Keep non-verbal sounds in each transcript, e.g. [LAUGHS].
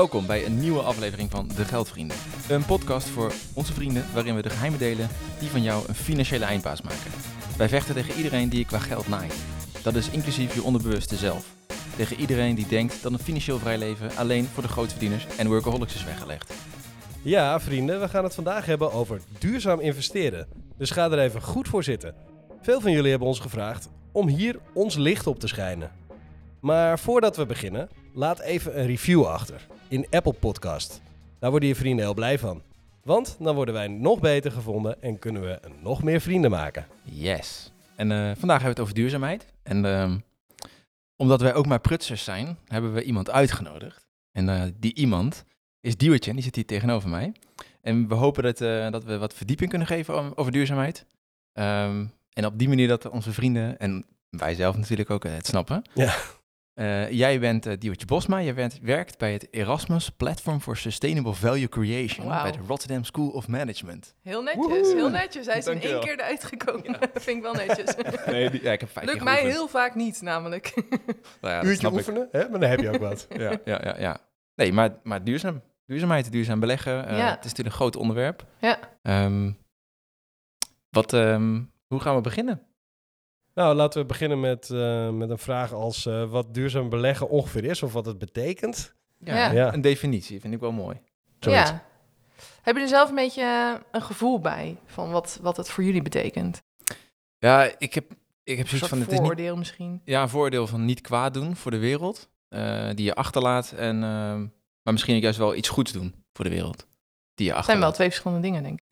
Welkom bij een nieuwe aflevering van De Geldvrienden. Een podcast voor onze vrienden waarin we de geheimen delen die van jou een financiële eindbaas maken. Wij vechten tegen iedereen die je qua geld naait. Dat is inclusief je onderbewuste zelf. Tegen iedereen die denkt dat een financieel vrij leven alleen voor de grootverdieners en workaholics is weggelegd. Ja, vrienden, we gaan het vandaag hebben over duurzaam investeren. Dus ga er even goed voor zitten. Veel van jullie hebben ons gevraagd om hier ons licht op te schijnen. Maar voordat we beginnen, laat even een review achter in Apple Podcast. Daar worden je vrienden heel blij van. Want dan worden wij nog beter gevonden en kunnen we nog meer vrienden maken. Yes. En eh, vandaag hebben we het over duurzaamheid. En ehm, omdat wij ook maar prutsers zijn, hebben we iemand uitgenodigd. En eh, die iemand is Diewertje, die zit hier tegenover mij. En we hopen dat, eh, dat we wat verdieping kunnen geven over, over duurzaamheid. Ehm, en op die manier dat onze vrienden, en wij zelf natuurlijk ook, het snappen. Ja. Eh, jij bent uh, Diewertje Bosma, je bent, werkt bij het Erasmus Platform for Sustainable Value Creation bij de Rotterdam School of Management. Heel netjes, Woehoe. heel netjes. Hij is in één keer eruit gekomen. [LAUGHS] Vind ik wel netjes. [LAUGHS] Nee, die, ja, ik heb vijf Lukt mij geoefend. heel vaak niet, namelijk. [LAUGHS] Nou ja, dat Uurtje snap ik. oefenen, hè? maar dan heb je ook wat. Ja, ja, ja, ja. Nee, maar, maar duurzaam. Duurzaamheid, duurzaam beleggen. eh, Ja. Het is natuurlijk een groot onderwerp. Ja. Ehm, wat, ehm, hoe gaan we beginnen? Nou, laten we beginnen met, eh, met een vraag als eh, wat duurzaam beleggen ongeveer is of wat het betekent. Ja. Ja. Een definitie vind ik wel mooi. Zoiets. Ja. Heb je er zelf een beetje eh, een gevoel bij van wat, wat het voor jullie betekent? Ja, ik heb, ik heb Een zoiets van... Het is niet, vooroordeel misschien. ja, een voordeel van niet kwaad doen voor de wereld. eh, die je achterlaat. En, ehm, maar misschien ook juist wel iets goeds doen voor de wereld. Die je Het zijn wel achterlaat. twee verschillende dingen, denk ik.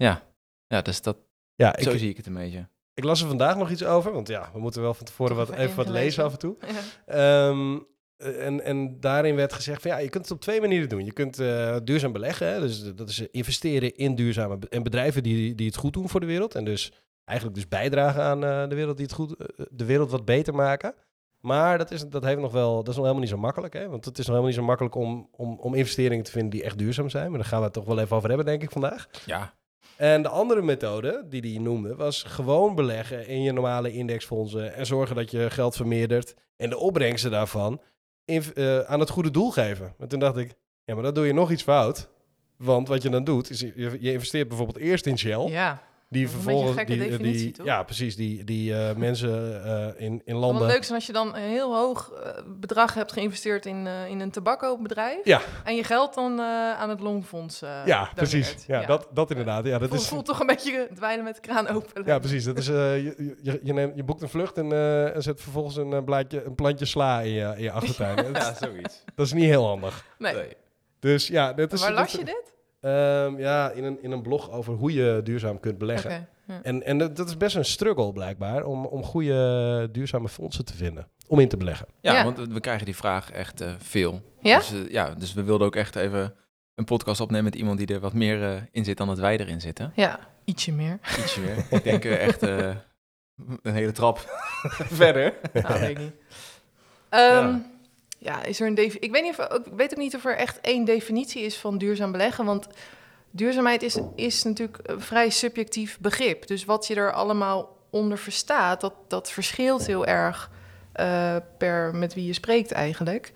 Ja, dus dat, Ja, ik, zo zie ik het een beetje. Ik las er vandaag nog iets over, want ja, we moeten wel van tevoren wat, even wat lezen af en toe. Ja. Ehm, en, en daarin werd gezegd van ja, je kunt het op twee manieren doen. Je kunt eh, duurzaam beleggen, hè, dus dat is investeren in duurzame en bedrijven die, die het goed doen voor de wereld. En dus eigenlijk dus bijdragen aan eh, de wereld die het goed, eh, de wereld wat beter maken. Maar dat is, dat heeft nog wel, dat is nog helemaal niet zo makkelijk, hè? want het is nog helemaal niet zo makkelijk om, om, om investeringen te vinden die echt duurzaam zijn. Maar daar gaan we het toch wel even over hebben, denk ik, vandaag. Ja, En de andere methode die hij noemde was gewoon beleggen in je normale indexfondsen en zorgen dat je geld vermeerdert en de opbrengsten daarvan eh, aan het goede doel geven. En toen dacht ik, ja, maar dan doe je nog iets fout. Want wat je dan doet, is je, je investeert bijvoorbeeld eerst in Shell. ja. Die vervolgens. een gekke die, definitie, die, toch? ja, precies. Die, die eh, [LAUGHS] mensen eh, in, in Wat landen. leuk is als je dan een heel hoog eh, bedrag hebt geïnvesteerd in, eh, in een tobacco-bedrijf. Ja. En je geld dan eh, aan het longfonds eh ja, precies. Ja, Dat, dat inderdaad. Ja, dat voelt, is, voelt toch een beetje dweilen met de kraan open. Ja, precies. Dat is, eh, je, je, je, neemt, je boekt een vlucht en, eh, en zet vervolgens een, eh, blaadje, een plantje sla in je, in je [LAUGHS] achtertuin. dat, ja zoiets. dat is niet heel handig. Nee. Nee. Dus ja, dat is, Waar las je dit? Ehm, ja, in een, in een blog over hoe je duurzaam kunt beleggen. Ja. En, en dat, dat is best een struggle blijkbaar om, om goede duurzame fondsen te vinden. Om in te beleggen. Ja, Ja. want we krijgen die vraag echt eh, veel. Ja? Dus, eh, ja, dus we wilden ook echt even een podcast opnemen met iemand die er wat meer eh, in zit dan dat wij erin zitten. Ja, ietsje meer. Ietsje meer. Ik denk echt eh, een hele trap [LAUGHS] verder. Nou, weet ik niet. Ehm, ja. Is er een Ik weet, niet of, ik weet ook niet of er echt één definitie is van duurzaam beleggen. Want duurzaamheid is, is natuurlijk een vrij subjectief begrip. Dus wat je er allemaal onder verstaat, dat, dat verschilt heel erg eh, per met wie je spreekt eigenlijk.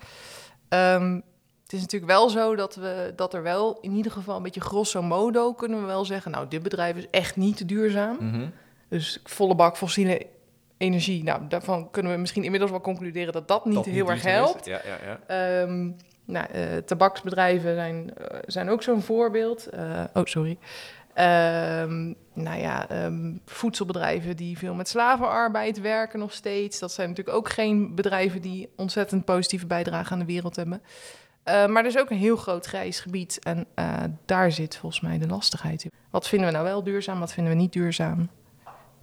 Ehm, het is natuurlijk wel zo dat, we, dat er wel in ieder geval een beetje grosso modo kunnen we wel zeggen... nou, dit bedrijf is echt niet duurzaam. Mhm. Dus volle bak fossiele energie. Nou, daarvan kunnen we misschien inmiddels wel concluderen dat dat niet Dat heel erg helpt. Ja, ja, ja. Ehm, nou, eh, tabaksbedrijven zijn, eh, zijn ook zo'n voorbeeld. Eh, oh, sorry. Ehm, nou ja, ehm, voedselbedrijven die veel met slavenarbeid werken nog steeds. Dat zijn natuurlijk ook geen bedrijven die ontzettend positieve bijdrage aan de wereld hebben. Maar er is ook een heel groot grijs gebied en daar zit volgens mij de lastigheid in. Wat vinden we nou wel duurzaam, wat vinden we niet duurzaam?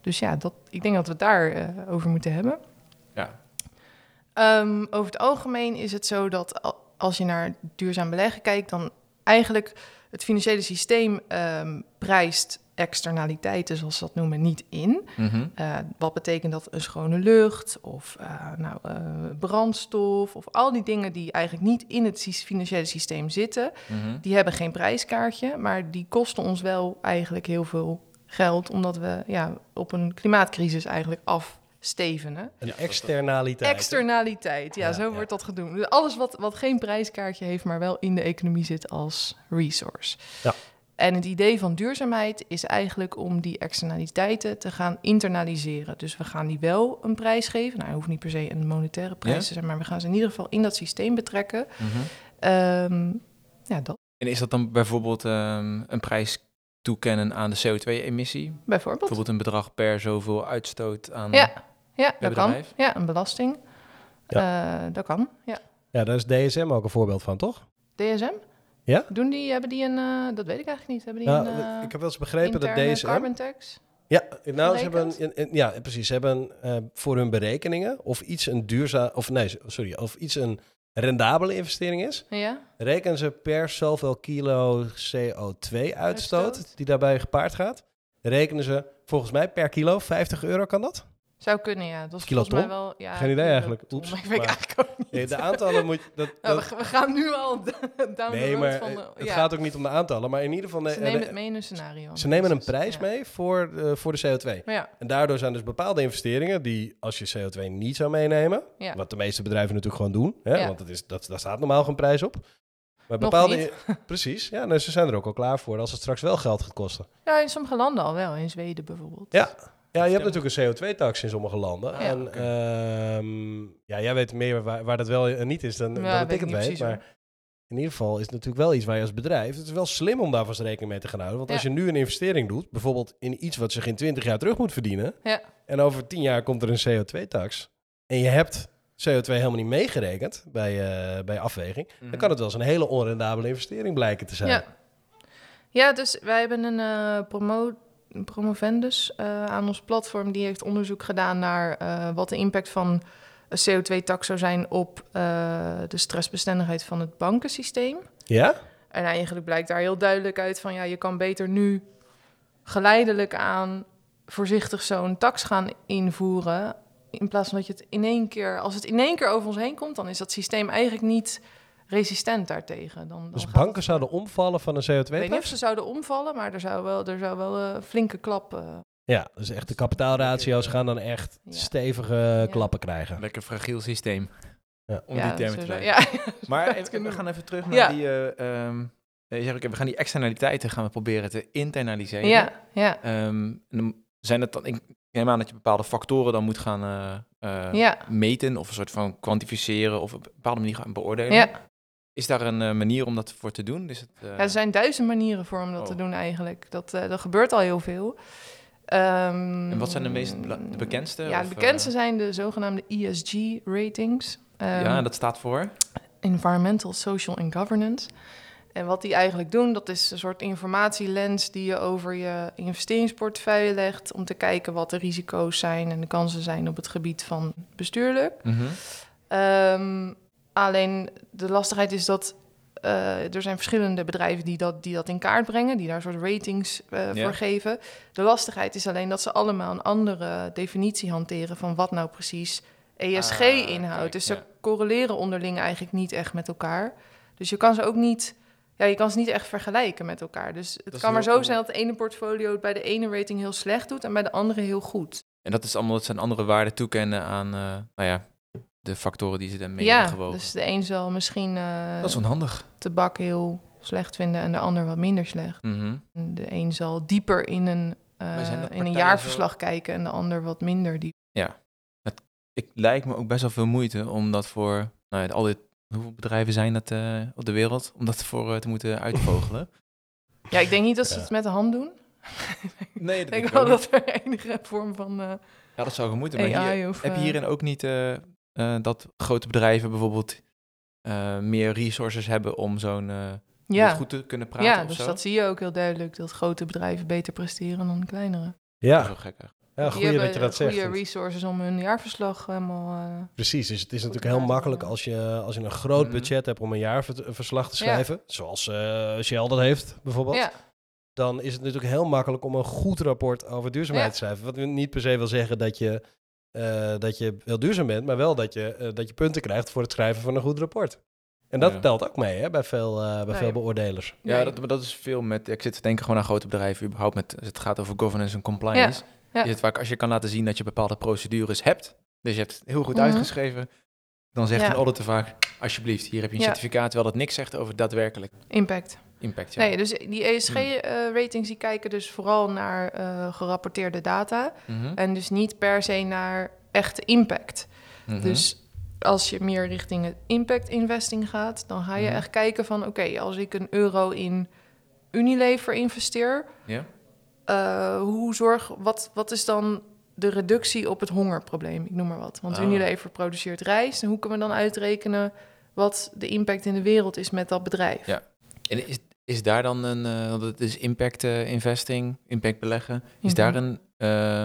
Dus ja, dat, ik denk dat we het daar eh, over moeten hebben. Ja. Ehm, over het algemeen is het zo dat al- als je naar duurzaam beleggen kijkt, dan eigenlijk het financiële systeem ehm, prijst externaliteiten, zoals ze dat noemen, niet in. Mhm. Eh, wat betekent dat een schone lucht of eh, nou, brandstof of al die dingen die eigenlijk niet in het financiële systeem zitten, Mhm. die hebben geen prijskaartje, maar die kosten ons wel eigenlijk heel veel geld, omdat we ja, op een klimaatcrisis eigenlijk af stevenen. Een externaliteit. Externaliteit, ja, Ja, zo ja. wordt dat genoemd. Dus alles wat, wat geen prijskaartje heeft, maar wel in de economie zit als resource. Ja. En het idee van duurzaamheid is eigenlijk om die externaliteiten te gaan internaliseren. Dus we gaan die wel een prijs geven. Nou, het hoeft niet per se een monetaire prijs Ja. te zijn, maar we gaan ze in ieder geval in dat systeem betrekken. Mhm. Ehm, ja, dat En is dat dan bijvoorbeeld ehm, een prijs toekennen aan de CO2-emissie? bijvoorbeeld. Bijvoorbeeld een bedrag per zoveel uitstoot aan... Ja, ja dat kan. Ja, een belasting. Ja. dat kan, ja. Ja, daar is DSM ook een voorbeeld van, toch? DSM? Ja? Doen die, hebben die een, eh, dat weet ik eigenlijk niet, hebben die Nou, een eh, ik heb wel eens begrepen dat DSM... carbon tax? Ja, nou, ze hebben, een- een- ja, precies. Ze hebben eh, voor hun berekeningen of iets een duurzaam, of nee, sorry, of iets een rendabele investering is, Ja, rekenen ze per zoveel kilo CO2-uitstoot Uitstoot. die daarbij gepaard gaat, rekenen ze volgens mij per kilo 50 euro kan dat? Zou kunnen, ja. Dat is volgens mij wel... Ja, Geen idee eigenlijk. Oeps, Ik weet maar- eigenlijk ook niet. Nee, de [LAUGHS] aantallen moet dat, Nou, dat- we, we gaan nu al [LAUGHS] down nee, maar van de... het ja. gaat ook niet om de aantallen, maar in ieder geval Ze eh, nemen het mee in een scenario. ze nemen een prijs ja. mee voor, eh, voor de CO2. Maar ja, En daardoor zijn dus bepaalde investeringen die, als je CO2 niet zou meenemen, ja. wat de meeste bedrijven natuurlijk gewoon doen, hè, Ja. want het is, dat, daar staat normaal geen prijs op. Maar bepaalde, [LAUGHS] precies, ja, nou, ze zijn er ook al klaar voor als het straks wel geld gaat kosten. ja, in sommige landen al wel. In Zweden bijvoorbeeld. Ja. Ja, je hebt natuurlijk een CO2-tax in sommige landen. Ah, en ehm, ja, jij weet meer waar, waar dat wel en niet is dan, Ja, dan dat ik het weet. maar hoor. in ieder geval is het natuurlijk wel iets waar je als bedrijf... Het is wel slim om daar vast rekening mee te gaan houden. Want als je nu een investering doet, bijvoorbeeld in iets wat zich in 20 jaar terug moet verdienen... Ja. en over 10 jaar komt er een CO2-tax... en je hebt CO2 helemaal niet meegerekend bij, eh, bij afweging... Mhm. dan kan het wel eens een hele onrendabele investering blijken te zijn. Ja. ja, dus wij hebben een, eh, promo een promovendus eh, aan ons platform. Die heeft onderzoek gedaan naar eh, wat de impact van een CO2-tax zou zijn op eh, de stressbestendigheid van het bankensysteem. Ja? En eigenlijk blijkt daar heel duidelijk uit van ja, je kan beter nu geleidelijk aan voorzichtig zo'n tax gaan invoeren. In plaats van dat je het in één keer, als het in één keer over ons heen komt, dan is dat systeem eigenlijk niet resistent daartegen. Dan, dan Dus banken het- zouden omvallen van een Ik weet niet of CO2-tax? ze zouden omvallen, maar er zou wel, er zou wel een flinke klap. eh, Ja, dus echt de kapitaalratio's gaan dan echt Ja. stevige klappen krijgen. Lekker fragiel systeem. Ja. Om ja, die termen te. Ja, [LAUGHS] Maar het even- kunnen we gaan even terug naar Ja. die... eh, ehm, eh, je zegt, oké, we gaan die externaliteiten gaan we proberen te internaliseren. ja, ja, Ehm, zijn het dan... Ik neem aan dat je bepaalde factoren dan moet gaan eh, eh, ja, meten... of een soort van kwantificeren of op een bepaalde manier gaan beoordelen. ja. Is daar een eh, manier om dat voor te doen? Is het, eh, Ja, er zijn duizend manieren voor om dat te Oh. doen eigenlijk. Dat, eh dat gebeurt al heel veel. Ehm, En wat zijn de meest de bekendste, Ja, de bekendste zijn de zogenaamde ESG-ratings. ja, en dat staat voor... Environmental, Social en Governance. En wat die eigenlijk doen, dat is een soort informatielens die je over je investeringsportefeuille legt om te kijken wat de risico's zijn en de kansen zijn op het gebied van bestuurlijk. Ehm, alleen de lastigheid is dat eh, er zijn verschillende bedrijven die dat, die dat in kaart brengen, die daar soort ratings eh, Ja. voor geven. De lastigheid is alleen dat ze allemaal een andere definitie hanteren van wat nou precies ESG Ah, inhoudt. dus ze correleren onderling eigenlijk niet echt met elkaar. Dus je kan ze ook niet, ja, je kan ze niet echt vergelijken met elkaar. Dus het kan maar zo zijn dat de ene portfolio het bij de ene rating heel slecht doet en bij de andere heel goed. En dat is allemaal dat zijn andere waarden toekennen aan uh, nou ja, de factoren die ze daarmee ja, hebben gewogen. dus de een zal misschien uh, dat is onhandig. tabak heel slecht vinden en de ander wat minder slecht. Mm -hmm. De een zal dieper in een, uh, in een jaarverslag zo... kijken en de ander wat minder diep. Ja, het ik, lijkt me ook best wel veel moeite om dat voor nou ja, al dit, hoeveel bedrijven zijn dat uh, op de wereld, om dat voor uh, te moeten uitvogelen. ja, ik denk niet dat ze ja. het met de hand doen. [LAUGHS] Nee, dat ik denk wel dat er enige vorm van. Uh, ja, dat zou gemoeten. Maar AI hier, of, heb je hierin ook niet uh, dat grote bedrijven bijvoorbeeld uh, meer resources hebben om zo'n ja. goed te kunnen praten? Ja, of dus zo? dat zie je ook heel duidelijk dat grote bedrijven beter presteren dan kleinere. Ja, zo gek. Ja, goeie dat je dat zegt. goede resources om hun jaarverslag helemaal... Uh, Precies, dus het is natuurlijk heel makkelijk als je, als je een groot Mhm. budget hebt om een jaarverslag te schrijven, ja. zoals uh, Shell dat heeft bijvoorbeeld. Ja. Dan is het natuurlijk heel makkelijk om een goed rapport over duurzaamheid Ja. te schrijven. Wat niet per se wil zeggen dat je, uh, dat je heel duurzaam bent, maar wel dat je, uh, dat je punten krijgt voor het schrijven van een goed rapport. En dat Ja. telt ook mee hè, bij, veel, uh, bij Nee. veel beoordelers. Ja, Nee. dat, maar dat is veel met. Ik zit te denken gewoon aan grote bedrijven, überhaupt met. als Het gaat over governance en compliance. Ja. Je het vaak als je kan laten zien dat je bepaalde procedures hebt. Dus je hebt het heel goed Mhm. uitgeschreven. Dan zegt Ja. een auditor vaak, alsjeblieft, hier heb je een Ja. certificaat, terwijl dat niks zegt over daadwerkelijk Impact. Impact. Ja. Nee, dus die ESG-ratings die kijken dus vooral naar eh, gerapporteerde data. Mhm. En dus niet per se naar echte impact. Mhm. Dus als je meer richting het impact investing gaat, dan ga je Mhm. echt kijken van oké, als ik een euro in Unilever investeer, ja? eh, hoe zorg, wat, wat is dan de reductie op het hongerprobleem? Ik noem maar wat. Want Ah. Unilever produceert rijst. En hoe kunnen we dan uitrekenen wat de impact in de wereld is met dat bedrijf? Ja. En is, is daar dan een, eh, want het is impact eh, investing, impact beleggen, is Mhm. daar een eh,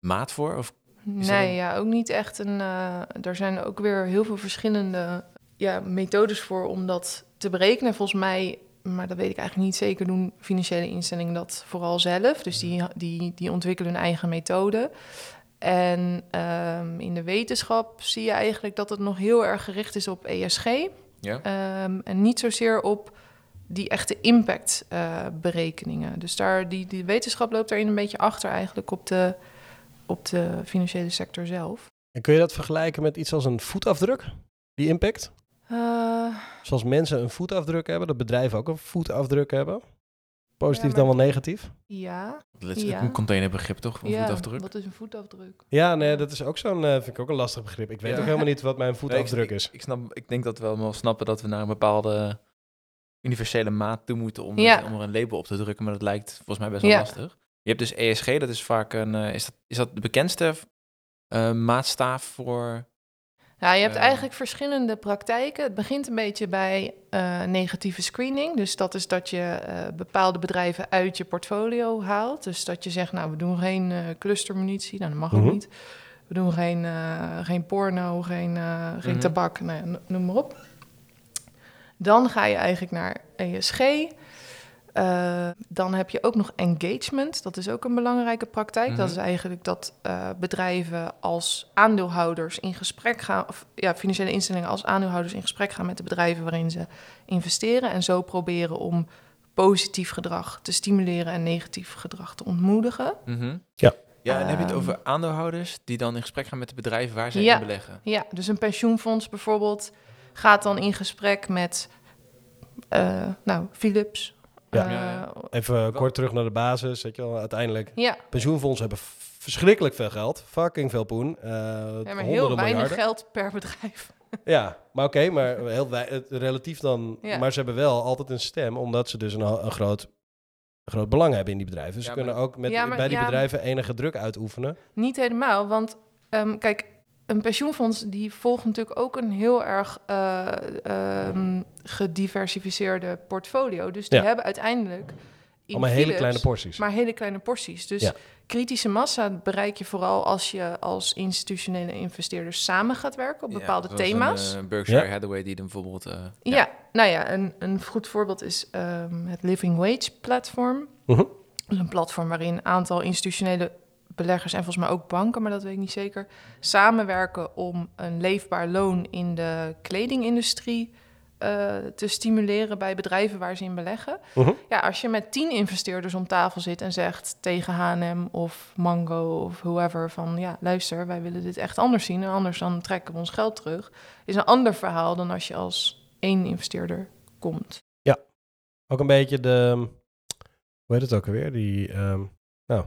maat voor? Of, dat Nee, een- ja, ook niet echt een. eh, er zijn ook weer heel veel verschillende ja, methodes voor om dat te berekenen. Volgens mij, maar dat weet ik eigenlijk niet zeker, doen financiële instellingen dat vooral zelf. Dus die, die, die ontwikkelen hun eigen methode. En ehm, in de wetenschap zie je eigenlijk dat het nog heel erg gericht is op ESG. ja? Ehm, en niet zozeer op die echte impactberekeningen. dus daar, die, die wetenschap loopt daarin een beetje achter eigenlijk op de, op de financiële sector zelf. En kun je dat vergelijken met iets als een voetafdruk? Die impact? Eh, Zoals mensen een voetafdruk hebben, dat bedrijven ook een voetafdruk hebben. Positief Ja, dan wel negatief? ja, Dat is Ja. een containerbegrip toch, van ja voetafdruk? wat is een voetafdruk? Ja, nee, dat is ook zo'n, eh, vind ik ook een lastig begrip. Ik weet Ja. ook helemaal niet wat mijn voetafdruk Nee, ik, is. Ik, ik snap, ik denk dat we wel snappen dat we naar een bepaalde universele maat toe moeten om, Ja. om er een label op te drukken, maar dat lijkt volgens mij best wel Ja. lastig. Je hebt dus ESG, dat is vaak een, eh, is, dat, is dat de bekendste eh, maatstaaf voor... Ja, je hebt Eh. eigenlijk verschillende praktijken. Het begint een beetje bij eh, negatieve screening. Dus dat is dat je eh, bepaalde bedrijven uit je portfolio haalt. Dus dat je zegt, nou, we doen geen eh, clustermunitie. Nou, dat mag Mhm. ook niet. We doen geen, eh, geen porno, geen, eh, geen Mhm. tabak, nou, noem maar op. Dan ga je eigenlijk naar ESG. Eh, dan heb je ook nog engagement. Dat is ook een belangrijke praktijk. Dat Mhm. is eigenlijk dat eh, bedrijven als aandeelhouders in gesprek gaan, of ja, financiële instellingen als aandeelhouders in gesprek gaan met de bedrijven waarin ze investeren. En zo proberen om positief gedrag te stimuleren en negatief gedrag te ontmoedigen. Ja. Ja, en heb je het Ehm. over aandeelhouders die dan in gesprek gaan met de bedrijven waar zij Ja. in beleggen? Ja, dus een pensioenfonds bijvoorbeeld gaat dan in gesprek met, eh, nou, Philips. Ja. Eh, Ja. Even kort terug naar de basis. Weet je wel, uiteindelijk, ja, pensioenfondsen hebben verschrikkelijk veel geld. Fucking veel poen. Eh ja, maar honderden heel weinig miljarden. geld per bedrijf. [LAUGHS] Ja, maar oké, maar heel relatief dan. Ja. Maar ze hebben wel altijd een stem, omdat ze dus een, een groot, groot belang hebben in die bedrijven. Dus Ja, ze kunnen ook met, Ja, maar- bij die ja. bedrijven enige druk uitoefenen. Niet helemaal, want ehm, kijk, een pensioenfonds die volgt natuurlijk ook een heel erg eh, ehm, gediversificeerde portfolio. Dus die Ja. hebben uiteindelijk in Allemaal hele Philips kleine porties. maar hele kleine porties. Dus Ja. kritische massa bereik je vooral als je als institutionele investeerders samen gaat werken op Ja, bepaalde zoals thema's. Een, eh, Berkshire Ja. Hathaway die dan bijvoorbeeld... eh, ja. nou ja, een, een goed voorbeeld is ehm, het Living Wage platform. Mhm. Dat is een platform waarin een aantal institutionele beleggers en volgens mij ook banken, maar dat weet ik niet zeker, samenwerken om een leefbaar loon in de kledingindustrie eh, te stimuleren bij bedrijven waar ze in beleggen. Mhm. Ja, als je met tien investeerders om tafel zit en zegt tegen H&M of Mango of whoever van ja, luister, wij willen dit echt anders zien en anders dan trekken we ons geld terug, is een ander verhaal dan als je als één investeerder komt. Ook een beetje de. Hoe heet het ook alweer? Die. ehm, nou.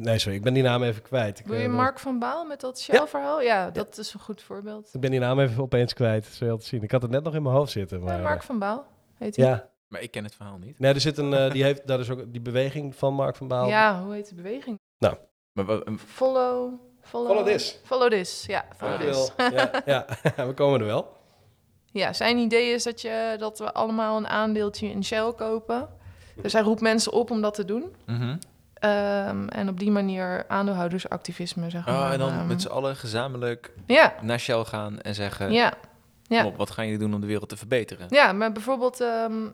Nee, sorry, ik ben die naam even kwijt. Ik, Wil je eh, Mark van Baal met dat Shell-verhaal? Ja, dat is een goed voorbeeld. Ik ben die naam even opeens kwijt. Zo heel te zien. Ik had het net nog in mijn hoofd zitten. Maar, Ja, Mark van Baal heet hij. ja. Maar ik ken het verhaal niet. Nee, er zit een. eh, die heeft. Daar is ook die beweging van Mark van Baal. Ja, hoe heet de beweging? Maar wa- een- Follow... Follow, Follow this. Follow this, ja. Follow this. Ja, ja, [LAUGHS] we komen er wel. Ja, zijn idee is dat, je, dat we allemaal een aandeeltje in Shell kopen. Dus hij roept mensen op om dat te doen. Mhm. Ehm, en op die manier aandeelhoudersactivisme, zeg maar. Oh, en dan ehm, met z'n allen gezamenlijk Ja, naar Shell gaan en zeggen... ja. Ja. "Kom op, wat gaan jullie doen om de wereld te verbeteren? ja, maar bijvoorbeeld... ehm,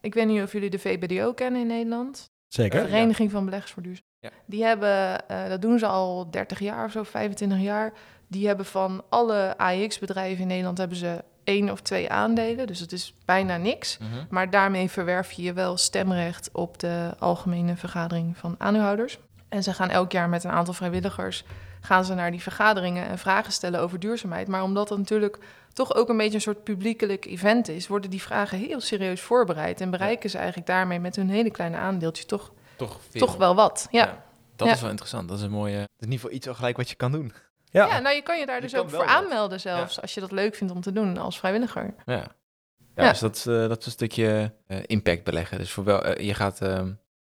ik weet niet of jullie de VBDO kennen in Nederland. Zeker. Ja. Vereniging van Beleggers voor Duurzaam. Ja. Die hebben, eh, dat doen ze al 30 jaar of zo, 25 jaar. Die hebben van alle AX-bedrijven in Nederland hebben ze één of twee aandelen. Dus het is bijna niks. Mhm. Maar daarmee verwerf je je wel stemrecht op de algemene vergadering van aandeelhouders. En ze gaan elk jaar met een aantal vrijwilligers gaan ze naar die vergaderingen en vragen stellen over duurzaamheid. Maar omdat het natuurlijk toch ook een beetje een soort publiekelijk event is, worden die vragen heel serieus voorbereid. En bereiken ze eigenlijk daarmee met hun hele kleine aandeeltje toch, Toch, toch wel wat. Ja. Dat Ja. is wel interessant. Dat is een mooie... Het is in ieder geval iets al gelijk wat je kan doen. Ja, Ja, nou je kan je daar Je dus ook voor aanmelden zelfs, als je dat leuk vindt om te doen als vrijwilliger. Ja. Ja, Ja. dus dat, is, eh, dat is een stukje eh, impact beleggen. Dus voor wel, eh, je gaat... ehm,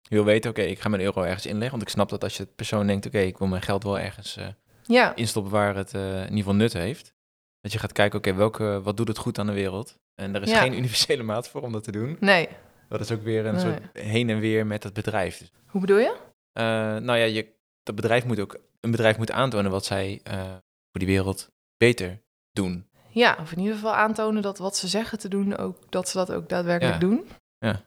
je wil weten, oké, ik ga mijn euro ergens inleggen. Want ik snap dat als je het persoon denkt, oké, ik wil mijn geld wel ergens eh, Ja, instoppen waar het eh, in ieder geval nut heeft. Dat je gaat kijken, oké, welke wat doet het goed aan de wereld? En er is Ja. geen [LAUGHS] universele maat voor om dat te doen. nee. Dat is ook weer een Nee. soort heen en weer met het bedrijf. Dus, Hoe bedoel je? eh, nou ja, je, dat bedrijf moet ook, een bedrijf moet aantonen wat zij eh, voor die wereld beter doen. Ja, of in ieder geval aantonen dat wat ze zeggen te doen, ook, dat ze dat ook daadwerkelijk Ja. doen. Ja.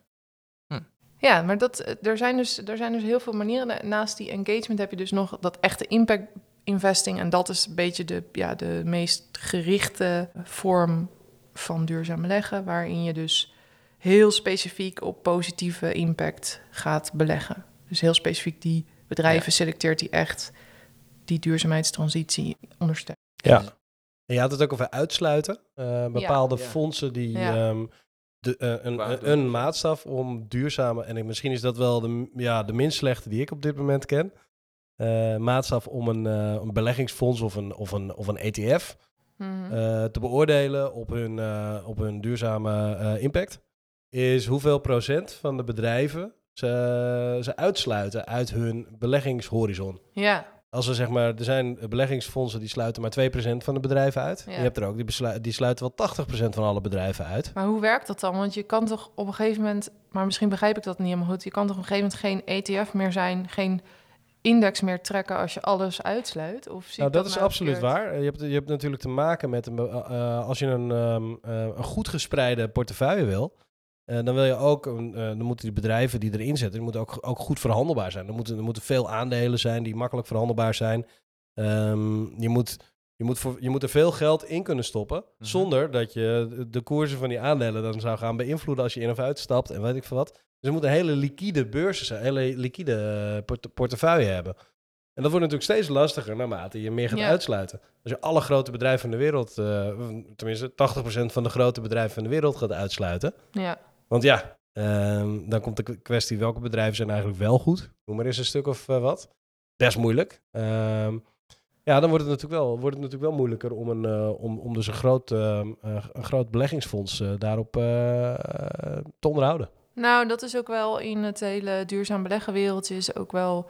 Hm. Ja, maar dat, eh, er, zijn dus, er zijn dus heel veel manieren. Na- Naast die engagement heb je dus nog dat echte impact investing. En dat is een beetje de, ja, de meest gerichte vorm van duurzaam beleggen. Waarin je dus heel specifiek op positieve impact gaat beleggen. Dus heel specifiek die bedrijven selecteert die echt die duurzaamheidstransitie ondersteunen. Ja. En je had het ook over uitsluiten. Eh, bepaalde Ja. fondsen die Ja. ehm, de, eh, een, een, maatstaf om duurzame... En ik- misschien is dat wel de, ja, de minst slechte die ik op dit moment ken. Eh, maatstaf om een, eh, een beleggingsfonds of een, of een, of een ETF Mhm. eh, te beoordelen op hun, eh, op hun duurzame eh, impact. Is hoeveel procent van de bedrijven ze, ze uitsluiten uit hun beleggingshorizon. ja, Als er zeg maar, er zijn beleggingsfondsen die sluiten maar 2% van de bedrijven uit. Ja. Je hebt er ook die, die sluiten wel 80% van alle bedrijven uit. Maar hoe werkt dat dan? Want je kan toch op een gegeven moment, maar misschien begrijp ik dat niet helemaal goed. Je kan toch op een gegeven moment geen ETF meer zijn, geen index meer trekken als je alles uitsluit? Of zie Nou, dat is nou absoluut verkeerd? waar. Je hebt, je hebt natuurlijk te maken met een, eh, eh, als je een, ehm, eh, een goed gespreide portefeuille wil. Eh, dan wil je ook, een, eh, dan moeten die bedrijven die erin zitten, die moeten ook, ook goed verhandelbaar zijn. Er moeten, er moeten veel aandelen zijn die makkelijk verhandelbaar zijn. Ehm, je, moet, je, moet voor, je moet er veel geld in kunnen stoppen, Mhm. zonder dat je de- koersen van die aandelen dan zou gaan beïnvloeden als je in of uitstapt en weet ik veel wat. Dus er moet een hele liquide beurzen zijn, hele liquide port- portefeuille hebben. En dat wordt natuurlijk steeds lastiger naarmate je meer gaat Ja. uitsluiten. Als je alle grote bedrijven van de wereld, eh, tenminste 80% van de grote bedrijven van de wereld gaat uitsluiten. Ja, Want ja, ehm, dan komt de kwestie welke bedrijven zijn eigenlijk wel goed. Noem maar eens een stuk of eh, wat. Best moeilijk. Ehm, ja, dan wordt het natuurlijk wel, wordt het natuurlijk wel moeilijker om, een, eh, om, om dus een groot, ehm, eh, een groot beleggingsfonds daarop te onderhouden. nou dat is ook wel in het hele duurzaam beleggen wereldje is ook wel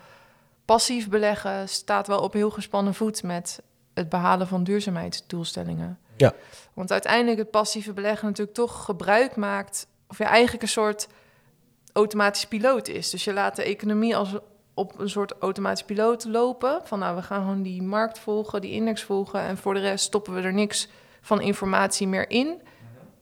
passief beleggen staat wel op heel gespannen voet met het behalen van duurzaamheidsdoelstellingen. Ja. Want uiteindelijk het passieve beleggen natuurlijk toch gebruik maakt, of ja, eigenlijk een soort automatisch piloot is. Dus je laat de economie als op een soort automatisch piloot lopen. Van nou, we gaan gewoon die markt volgen, die index volgen. En voor de rest stoppen we er niks van informatie meer in.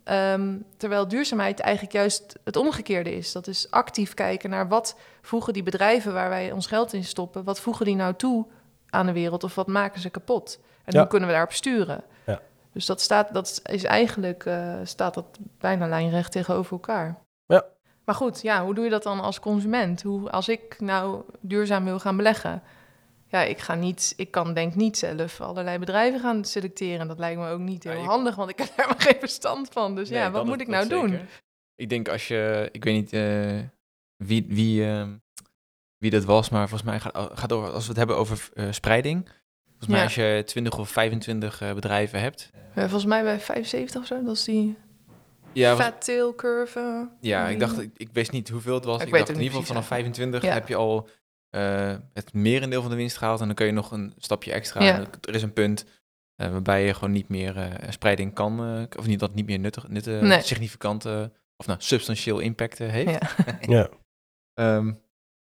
Ehm, terwijl duurzaamheid eigenlijk juist het omgekeerde is. Dat is actief kijken naar wat voegen die bedrijven waar wij ons geld in stoppen, wat voegen die nou toe aan de wereld of wat maken ze kapot? En Ja. hoe kunnen we daarop sturen? Ja. Dus dat staat, dat is eigenlijk eh, staat dat bijna lijnrecht tegenover elkaar. Ja. Maar goed, ja, hoe doe je dat dan als consument? Hoe, als ik nou duurzaam wil gaan beleggen, ja, ik ga niet, ik kan denk niet zelf allerlei bedrijven gaan selecteren. Dat lijkt me ook niet Ja, heel je- handig, want ik heb [LAUGHS] er helemaal geen verstand van. Dus Nee, ja, wat moet ik nou doen? zeker. Ik denk als je, ik weet niet eh, wie, wie, eh, wie dat was, maar volgens mij gaat, gaat over, als we het hebben over eh, spreiding. Volgens mij Ja. als je 20 of 25 eh, bedrijven hebt. Eh, volgens mij bij 75 of zo, dat is die Ja, was- fat tail curve. ja ik dacht, ik, ik wist niet hoeveel het was. Ik dacht in ieder geval vanaf precies 25 Ja. heb je al eh, het merendeel van de winst gehaald. En dan kun je nog een stapje extra. Ja. Er is een punt eh, waarbij je gewoon niet meer eh, spreiding kan. eh, of niet dat het niet meer nuttig, nuttig Nee. significante of nou, substantieel impact heeft. Ja. Ja. [LAUGHS] Ehm,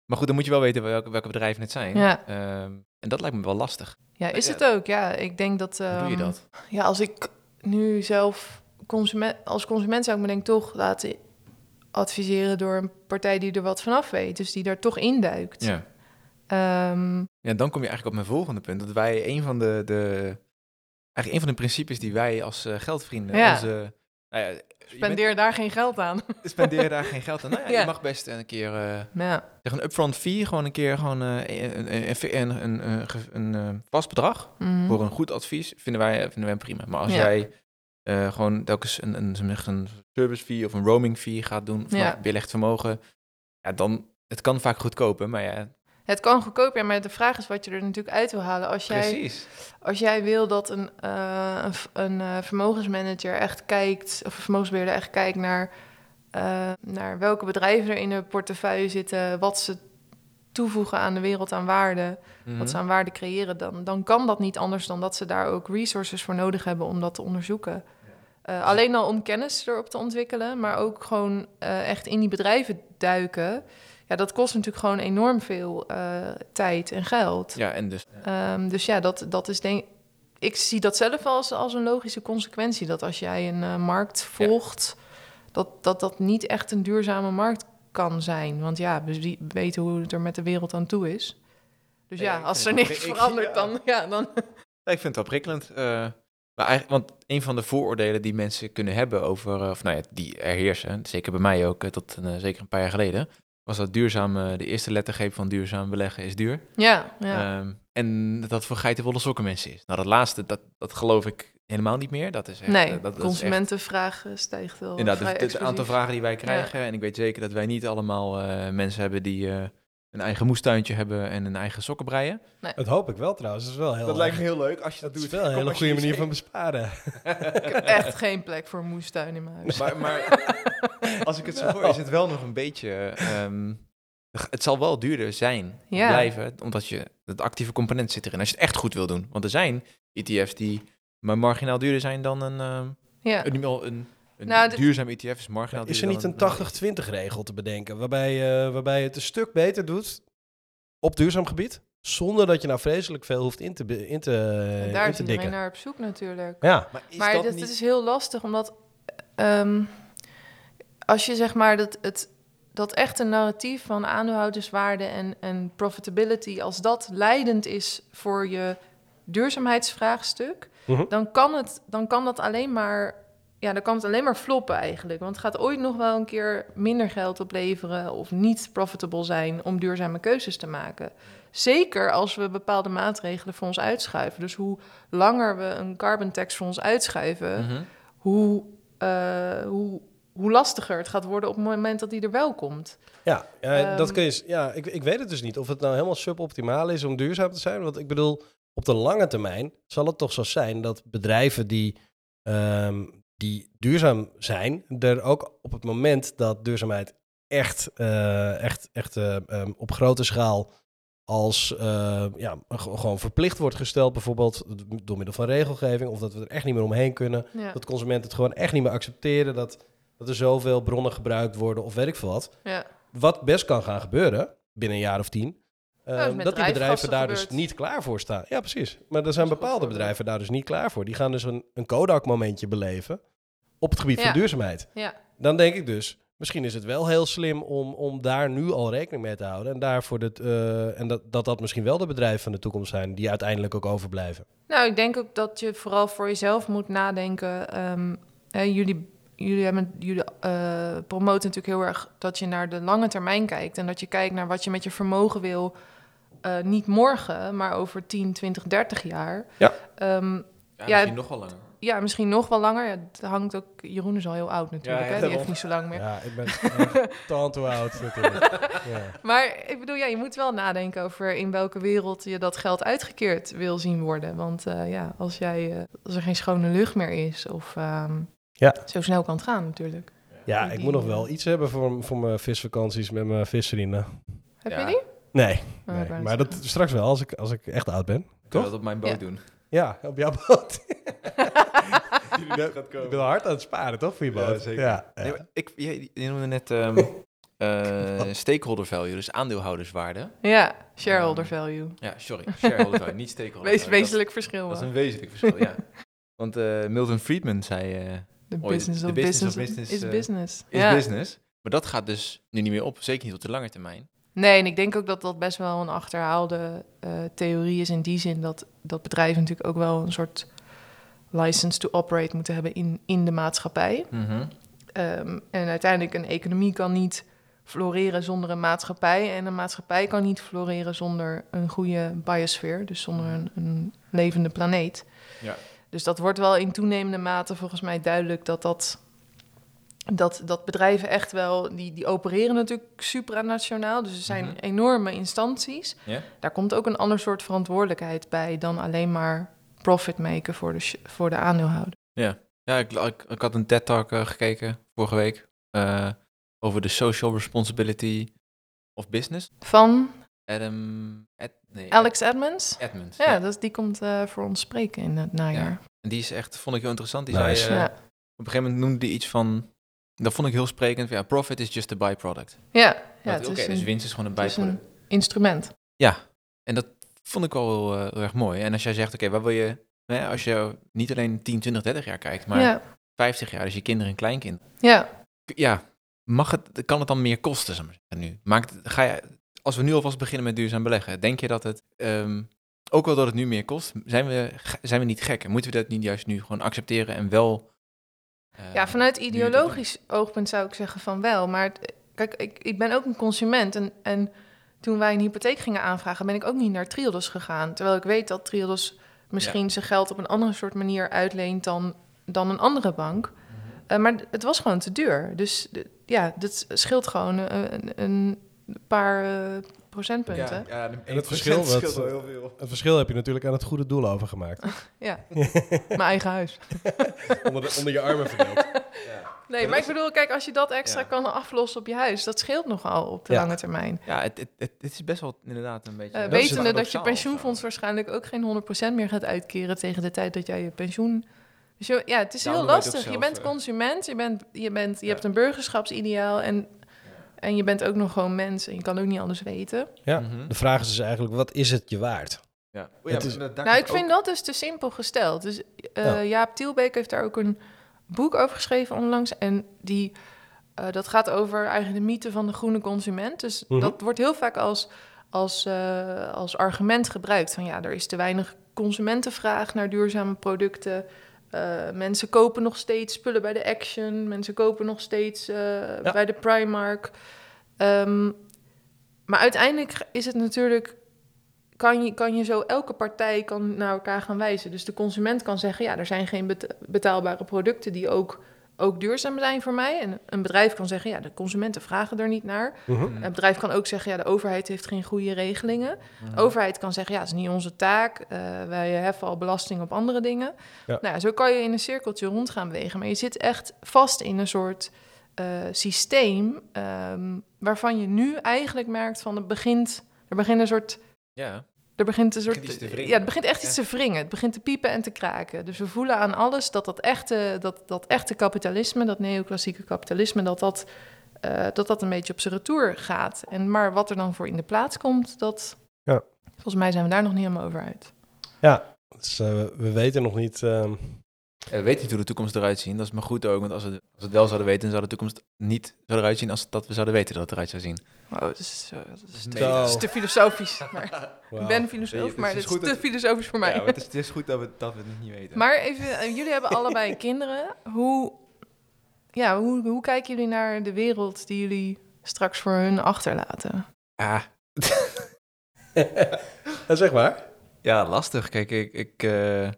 maar goed, dan moet je wel weten welke, welke bedrijven het zijn. Ja. Ehm, en dat lijkt me wel lastig. ja, is het ook. Ja, ik denk dat... Hoe doe je ehm, dat? Ja, als ik nu zelf consument, als consument zou ik me denk ik toch laten adviseren door een partij die er wat vanaf weet. Dus die daar toch induikt. Ja. Ehm, ja, dan kom je eigenlijk op mijn volgende punt. Dat wij een van de, de eigenlijk een van de principes die wij als eh, geldvrienden Ja. onze Nou bent- Spendeer daar geen geld aan. [LAUGHS] spendeer daar geen geld aan. Nou ja, Ja. je mag best een keer... eh ja. zeg een upfront fee, gewoon een keer gewoon, eh, een, een, een, een, een, ge- een, eh, vast bedrag Mhm. voor een goed advies, vinden wij, vinden wij prima. Maar als jij gewoon telkens een, een, een, een service fee of een roaming fee gaat doen, of Ja. nou, belegd vermogen, ja, dan, het kan vaak goedkoper, maar ja, Het kan goedkoop, ja, maar de vraag is wat je er natuurlijk uit wil halen. Als jij, precies. als jij wil dat een, eh, een, eh, vermogensmanager echt kijkt, of een vermogensbeheerder echt kijkt naar, eh, naar welke bedrijven er in de portefeuille zitten, wat ze toevoegen aan de wereld aan waarde, Mhm. wat ze aan waarde creëren, dan, dan kan dat niet anders dan dat ze daar ook resources voor nodig hebben om dat te onderzoeken. Alleen al om kennis erop te ontwikkelen, maar ook gewoon echt in die bedrijven duiken. Ja, dat kost natuurlijk gewoon enorm veel eh, tijd en geld. Ja, en dus Ehm, dus ja, dat, dat is denk ik zie dat zelf als, als een logische consequentie. Dat als jij een eh, markt volgt, dat, dat dat niet echt een duurzame markt kan zijn. Want ja, we weten hoe het er met de wereld aan toe is. Dus Ja, als er niks ik- verandert, ja. dan, ja, dan... Ja, ik vind het wel prikkelend. eh, maar eigenlijk, want een van de vooroordelen die mensen kunnen hebben over, of nou ja, die er heersen, zeker bij mij ook, tot eh, zeker een paar jaar geleden, was dat duurzaam, eh, de eerste lettergreep van duurzaam beleggen is duur. Ja, ja. Ehm, en dat dat voor geitenwolle sokken mensen is. Nou, dat laatste, dat, dat geloof ik helemaal niet meer. Dat is echt, nee, eh, dat, dat echt- consumentenvraag stijgt wel Inderdaad, het, het aantal vragen die wij krijgen. En ik weet zeker dat wij niet allemaal eh, mensen hebben die eh, een eigen moestuintje hebben en een eigen sokken breien. Dat hoop ik wel trouwens. Dat is wel heel dat lijkt me heel leuk als je dat, Dat is doet. wel een hele goede manier van besparen. [LAUGHS] Ik heb echt geen plek voor een moestuin in mijn huis. Maar, maar [LAUGHS] als ik het zo hoor, is het wel nog een beetje. ehm, het zal wel duurder zijn, Ja. blijven, omdat je het actieve component zit erin. Als je het echt goed wil doen. Want er zijn ETF's die maar marginaal duurder zijn dan een, ehm, Ja. een, een, een Nou, duurzaam ETF is marginaal Is er niet dan een 80-20 regel te bedenken, waarbij, eh, waarbij je het een stuk beter doet op duurzaam gebied, zonder dat je nou vreselijk veel hoeft in te, in te, En daar in is te iedereen dikken? naar op zoek natuurlijk. Ja, Maar is maar dat dat, niet... is heel lastig, omdat ehm, als je zeg maar dat, het, dat echte narratief van aandeelhouderswaarde en, en profitability, als dat leidend is voor je duurzaamheidsvraagstuk, Mhm. dan, kan het, dan kan dat alleen maar, ja, dan kan het alleen maar floppen eigenlijk. Want het gaat ooit nog wel een keer minder geld opleveren of niet profitable zijn om duurzame keuzes te maken. Zeker als we bepaalde maatregelen voor ons uitschuiven. Dus hoe langer we een carbon tax voor ons uitschuiven, Mhm. hoe, eh, hoe, hoe lastiger het gaat worden op het moment dat die er wel komt. ja, ja dat Ehm. kun je, ja ik, ik weet het dus niet of het nou helemaal suboptimaal is om duurzaam te zijn. Want ik bedoel, op de lange termijn zal het toch zo zijn dat bedrijven die, ehm, die duurzaam zijn, er ook op het moment dat duurzaamheid echt, eh, echt, echt eh, ehm, op grote schaal als eh, ja, gewoon verplicht wordt gesteld, bijvoorbeeld door middel van regelgeving, of dat we er echt niet meer omheen kunnen, Ja, dat consumenten het gewoon echt niet meer accepteren, dat, dat er zoveel bronnen gebruikt worden of weet ik veel wat. ja. Wat best kan gaan gebeuren binnen een jaar of tien. Eh, dat die bedrijven daar dus niet klaar voor staan. Ja, precies. Maar er zijn bepaalde bedrijven daar dus niet klaar voor. Die gaan dus een, een Kodak-momentje beleven op het gebied Ja. van duurzaamheid. ja. Dan denk ik dus, misschien is het wel heel slim om, om daar nu al rekening mee te houden. En, daarvoor dit, eh, en dat, dat dat misschien wel de bedrijven van de toekomst zijn die uiteindelijk ook overblijven. Nou, ik denk ook dat je vooral voor jezelf moet nadenken. Ehm, hè, jullie jullie, hebben, jullie eh, promoten natuurlijk heel erg dat je naar de lange termijn kijkt. En dat je kijkt naar wat je met je vermogen wil. Eh, niet morgen, maar over 10, 20, 30 jaar. Ja. Ehm, Ja, Ja, misschien nog wel langer. ja, misschien nog wel langer. Ja, het hangt ook. Jeroen is al heel oud natuurlijk. Ja, ja, hè? Die heeft niet zo lang meer. Ja, ik ben echt [LAUGHS] tant hoe oud natuurlijk. Ja. Maar ik bedoel, ja, je moet wel nadenken over in welke wereld je dat geld uitgekeerd wil zien worden. Want eh, ja, als, jij, eh, als er geen schone lucht meer is, of ehm, Ja. zo snel kan het gaan natuurlijk. Ja, Die- ik moet nog wel iets hebben voor, voor mijn visvakanties met mijn visvrienden. Heb Ja. je die? Nee, Oh, nee. ik maar dat straks wel, als ik, als ik echt oud ben. Ik wil Toch? dat op mijn boot Ja. doen. Ja, op jouw boot. [LAUGHS] Gaat Je bent wel hard aan het sparen, toch, voor je Ja, boot? zeker. Ja, ja. Nee, maar ik, je, je noemde net ehm, [LAUGHS] eh, stakeholder value, dus aandeelhouderswaarde. Ja, shareholder Ehm, value. Ja, sorry, [LAUGHS] shareholder value, niet stakeholder Wees, value. Dat- wezenlijk verschil. Dat is wel. een wezenlijk verschil, ja. Want eh, Milton Friedman zei, eh, De ooit, business the of business of business, business, is eh, business. is ja. business. Maar dat gaat dus nu niet meer op, zeker niet op de lange termijn. Nee, en ik denk ook dat dat best wel een achterhaalde eh, theorie is in die zin dat, dat bedrijven natuurlijk ook wel een soort license to operate moeten hebben in, in de maatschappij. Mhm. Ehm, en uiteindelijk een economie kan niet floreren zonder een maatschappij. En een maatschappij kan niet floreren zonder een goede biosfeer, dus zonder een, een levende planeet. Ja. Dus dat wordt wel in toenemende mate volgens mij duidelijk dat dat. Dat, dat bedrijven echt wel, die, die opereren natuurlijk supranationaal. Dus er zijn Mhm. enorme instanties. Ja? Daar komt ook een ander soort verantwoordelijkheid bij dan alleen maar profit maken voor de, voor de aandeelhouder. Ja, ik, ik, ik had een TED-talk eh, gekeken vorige week eh, over de social responsibility of business. Van Adam... Ed, nee, Alex Edmonds. Ed- Edmonds. Ja, Ja. dat, is- die komt eh, voor ons spreken in het najaar. En die is echt, vond ik heel interessant. Die Nice. zei, eh, Ja, op een gegeven moment noemde hij iets van... Dat vond ik heel sprekend. Ja, profit is just a byproduct. ja, ja Oké, is dus winst is gewoon een bijproduct. een instrument. Ja, en dat vond ik wel heel, eh, heel erg mooi. En als jij zegt, oké, waar wil je... Ja, als je niet alleen 10, 20, 30 jaar kijkt, maar Ja, 50 jaar, dus je kinderen en kleinkind. ja, Ja, mag het, kan het dan meer kosten, zeg maar nu? Maakt, ga je, als we nu alvast beginnen met duurzaam beleggen, denk je dat het, ehm, ook wel dat het nu meer kost, zijn we, zijn we niet gek? Moeten we dat niet juist nu gewoon accepteren en wel... eh, ja, vanuit ideologisch oogpunt zou ik zeggen van wel. Maar kijk, ik, ik ben ook een consument. En, en toen wij een hypotheek gingen aanvragen, ben ik ook niet naar Triodos gegaan. Terwijl ik weet dat Triodos misschien zijn geld op een andere soort manier uitleent dan, dan een andere bank. Eh, maar het was gewoon te duur. Dus ja, dat scheelt gewoon eh, een, een paar procentpunten. Ja, ja, En het verschil, wat- wel heel veel. Het verschil heb je natuurlijk aan het goede doel overgemaakt. [LAUGHS] Ja, [LAUGHS] mijn eigen huis. [LAUGHS] onder, de- onder je armen verdeeld. Nee, maar ik bedoel, kijk, als je dat extra Ja. kan aflossen op je huis, dat scheelt nogal op de Ja. lange termijn. Ja, het, het, het, het is best wel inderdaad een beetje... Eh, dat wetende dat je pensioenfonds waarschijnlijk ook geen 100% meer gaat uitkeren tegen de tijd dat jij je pensioen. Dus je, ja, het is heel lastig. Je bent consument, je, bent, je, bent, je Ja. hebt een burgerschapsideaal en, en je bent ook nog gewoon mens en je kan ook niet alles weten. Ja. Mhm. De vraag is dus eigenlijk, wat is het je waard? Ja. Oh Het is- nou, ik vind ook- dat dus te simpel gesteld. Dus eh, Ja. Jaap Tielbeek heeft daar ook een boek over geschreven onlangs. En die, eh, dat gaat over eigenlijk de mythe van de groene consument. Dus Mhm. dat wordt heel vaak als, als, eh, als argument gebruikt. Van ja, er is te weinig consumentenvraag naar duurzame producten. Eh, mensen kopen nog steeds spullen bij de Action. Mensen kopen nog steeds eh, Ja. bij de Primark. Ehm, maar uiteindelijk is het natuurlijk kan je, kan je zo elke partij kan naar elkaar gaan wijzen. Dus de consument kan zeggen, ja, er zijn geen bet- betaalbare producten die ook, ook duurzaam zijn voor mij. En een bedrijf kan zeggen, ja, de consumenten vragen er niet naar. Mhm. Mhm. Een bedrijf kan ook zeggen, ja, de overheid heeft geen goede regelingen. Mhm. De overheid kan zeggen, ja, dat is niet onze taak. eh, wij heffen al belasting op andere dingen. Ja. Nou, ja, zo kan je in een cirkeltje rond gaan bewegen. Maar je zit echt vast in een soort eh, systeem ehm, waarvan je nu eigenlijk merkt van het begint, er begint een soort Ja. Er begint een soort. begint. Ja, het begint echt iets Ja. te wringen. Het begint te piepen en te kraken. Dus we voelen aan alles dat dat echte, dat, dat echte kapitalisme, dat neoclassieke kapitalisme, dat dat, eh, dat dat een beetje op zijn retour gaat. En maar wat er dan voor in de plaats komt, dat. Ja. Volgens mij zijn we daar nog niet helemaal over uit. Ja, dus, eh, we weten nog niet... ehm, Ja, we weten niet hoe de toekomst eruit ziet. Dat is maar goed ook, want als we, als we het wel zouden weten, dan zou de toekomst niet zo eruit zien als dat we zouden weten dat het eruit zou zien. Wow, dat is, zo- dat is, te, dat is filosofisch. [LAUGHS] Maar. Ik ben Nee, filosoof, het maar is dit is goed te dat- filosofisch voor mij. Ja, het is, het is goed dat we, dat we het niet weten. Maar even, eh, jullie hebben allebei [LAUGHS] kinderen. Hoe, ja, hoe, hoe kijken jullie naar de wereld die jullie straks voor hun achterlaten? Ah, [LAUGHS] Ja, zeg maar. ja, lastig. Kijk, ik, ik, eh,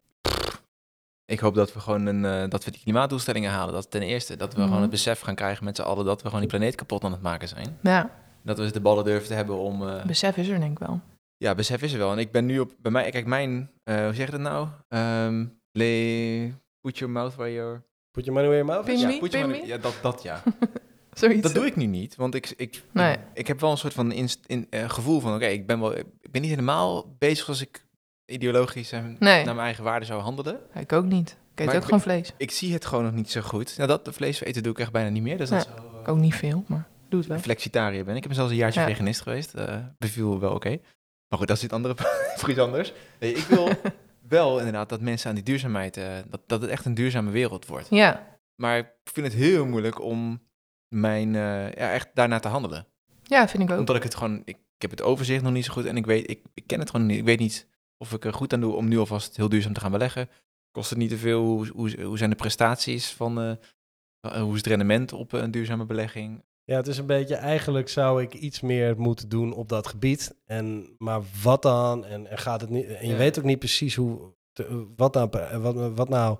ik hoop dat we gewoon een, eh, dat we die klimaatdoelstellingen halen. Dat ten eerste, dat we Mhm. gewoon het besef gaan krijgen met z'n allen dat we gewoon die planeet kapot aan het maken zijn. Ja, Dat we de ballen durven te hebben om... eh, besef is er denk ik wel. Ja, besef is er wel. En ik ben nu op, bij mij, kijk, mijn, eh, hoe zeg je dat nou? Ehm lay, put your mouth where your... Put your money where your mouth is. Ja, me, put your money- me. Ja, dat, dat ja. [LAUGHS] Zoiets. Dat doe ik nu niet, want ik, ik, Nee. ik, ik heb wel een soort van inst- in, eh, gevoel van, oké, ik ben wel, ik ben niet helemaal bezig zoals ik ideologisch en Nee, naar mijn eigen waarde zou handelen. ik ook niet. Ik eet Maar ook ik- gewoon vlees. Ik zie het gewoon nog niet zo goed. Nou, dat vlees eten doe ik echt bijna niet meer, dus dat is Ik ook niet veel, maar doe het wel. flexitariër ben. Ik ben zelfs een jaartje Ja. veganist geweest. eh beviel wel oké. Maar goed, dat is iets, andere, [LAUGHS] voor iets anders. Nee, ik wil [LAUGHS] wel inderdaad dat mensen aan die duurzaamheid, eh, dat, dat het echt een duurzame wereld wordt. Ja, Maar ik vind het heel moeilijk om mijn, eh, ja, echt daarnaar te handelen. ja vind ik ook. Omdat ik het gewoon, ik, ik heb het overzicht nog niet zo goed en ik weet, ik, ik ken het gewoon niet. Ik weet niet of ik er goed aan doe om nu alvast heel duurzaam te gaan beleggen. Kost het niet te veel? Hoe, hoe, hoe zijn de prestaties van... eh, eh, hoe is het rendement op een duurzame belegging? Ja, het is een beetje, eigenlijk zou ik iets meer moeten doen op dat gebied. En, maar wat dan? En, en gaat het niet? En je Ja. weet ook niet precies hoe, te- wat, nou, wat, wat nou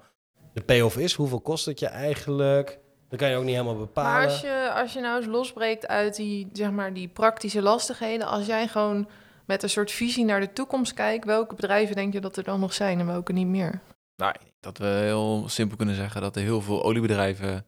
de payoff is. Hoeveel kost het je eigenlijk? Dat kan je ook niet helemaal bepalen. Maar als je, als je nou eens losbreekt uit die, zeg maar, die praktische lastigheden, als jij gewoon met een soort visie naar de toekomst kijkt, welke bedrijven denk je dat er dan nog zijn en welke niet meer? Nou, dat we heel simpel kunnen zeggen dat er heel veel oliebedrijven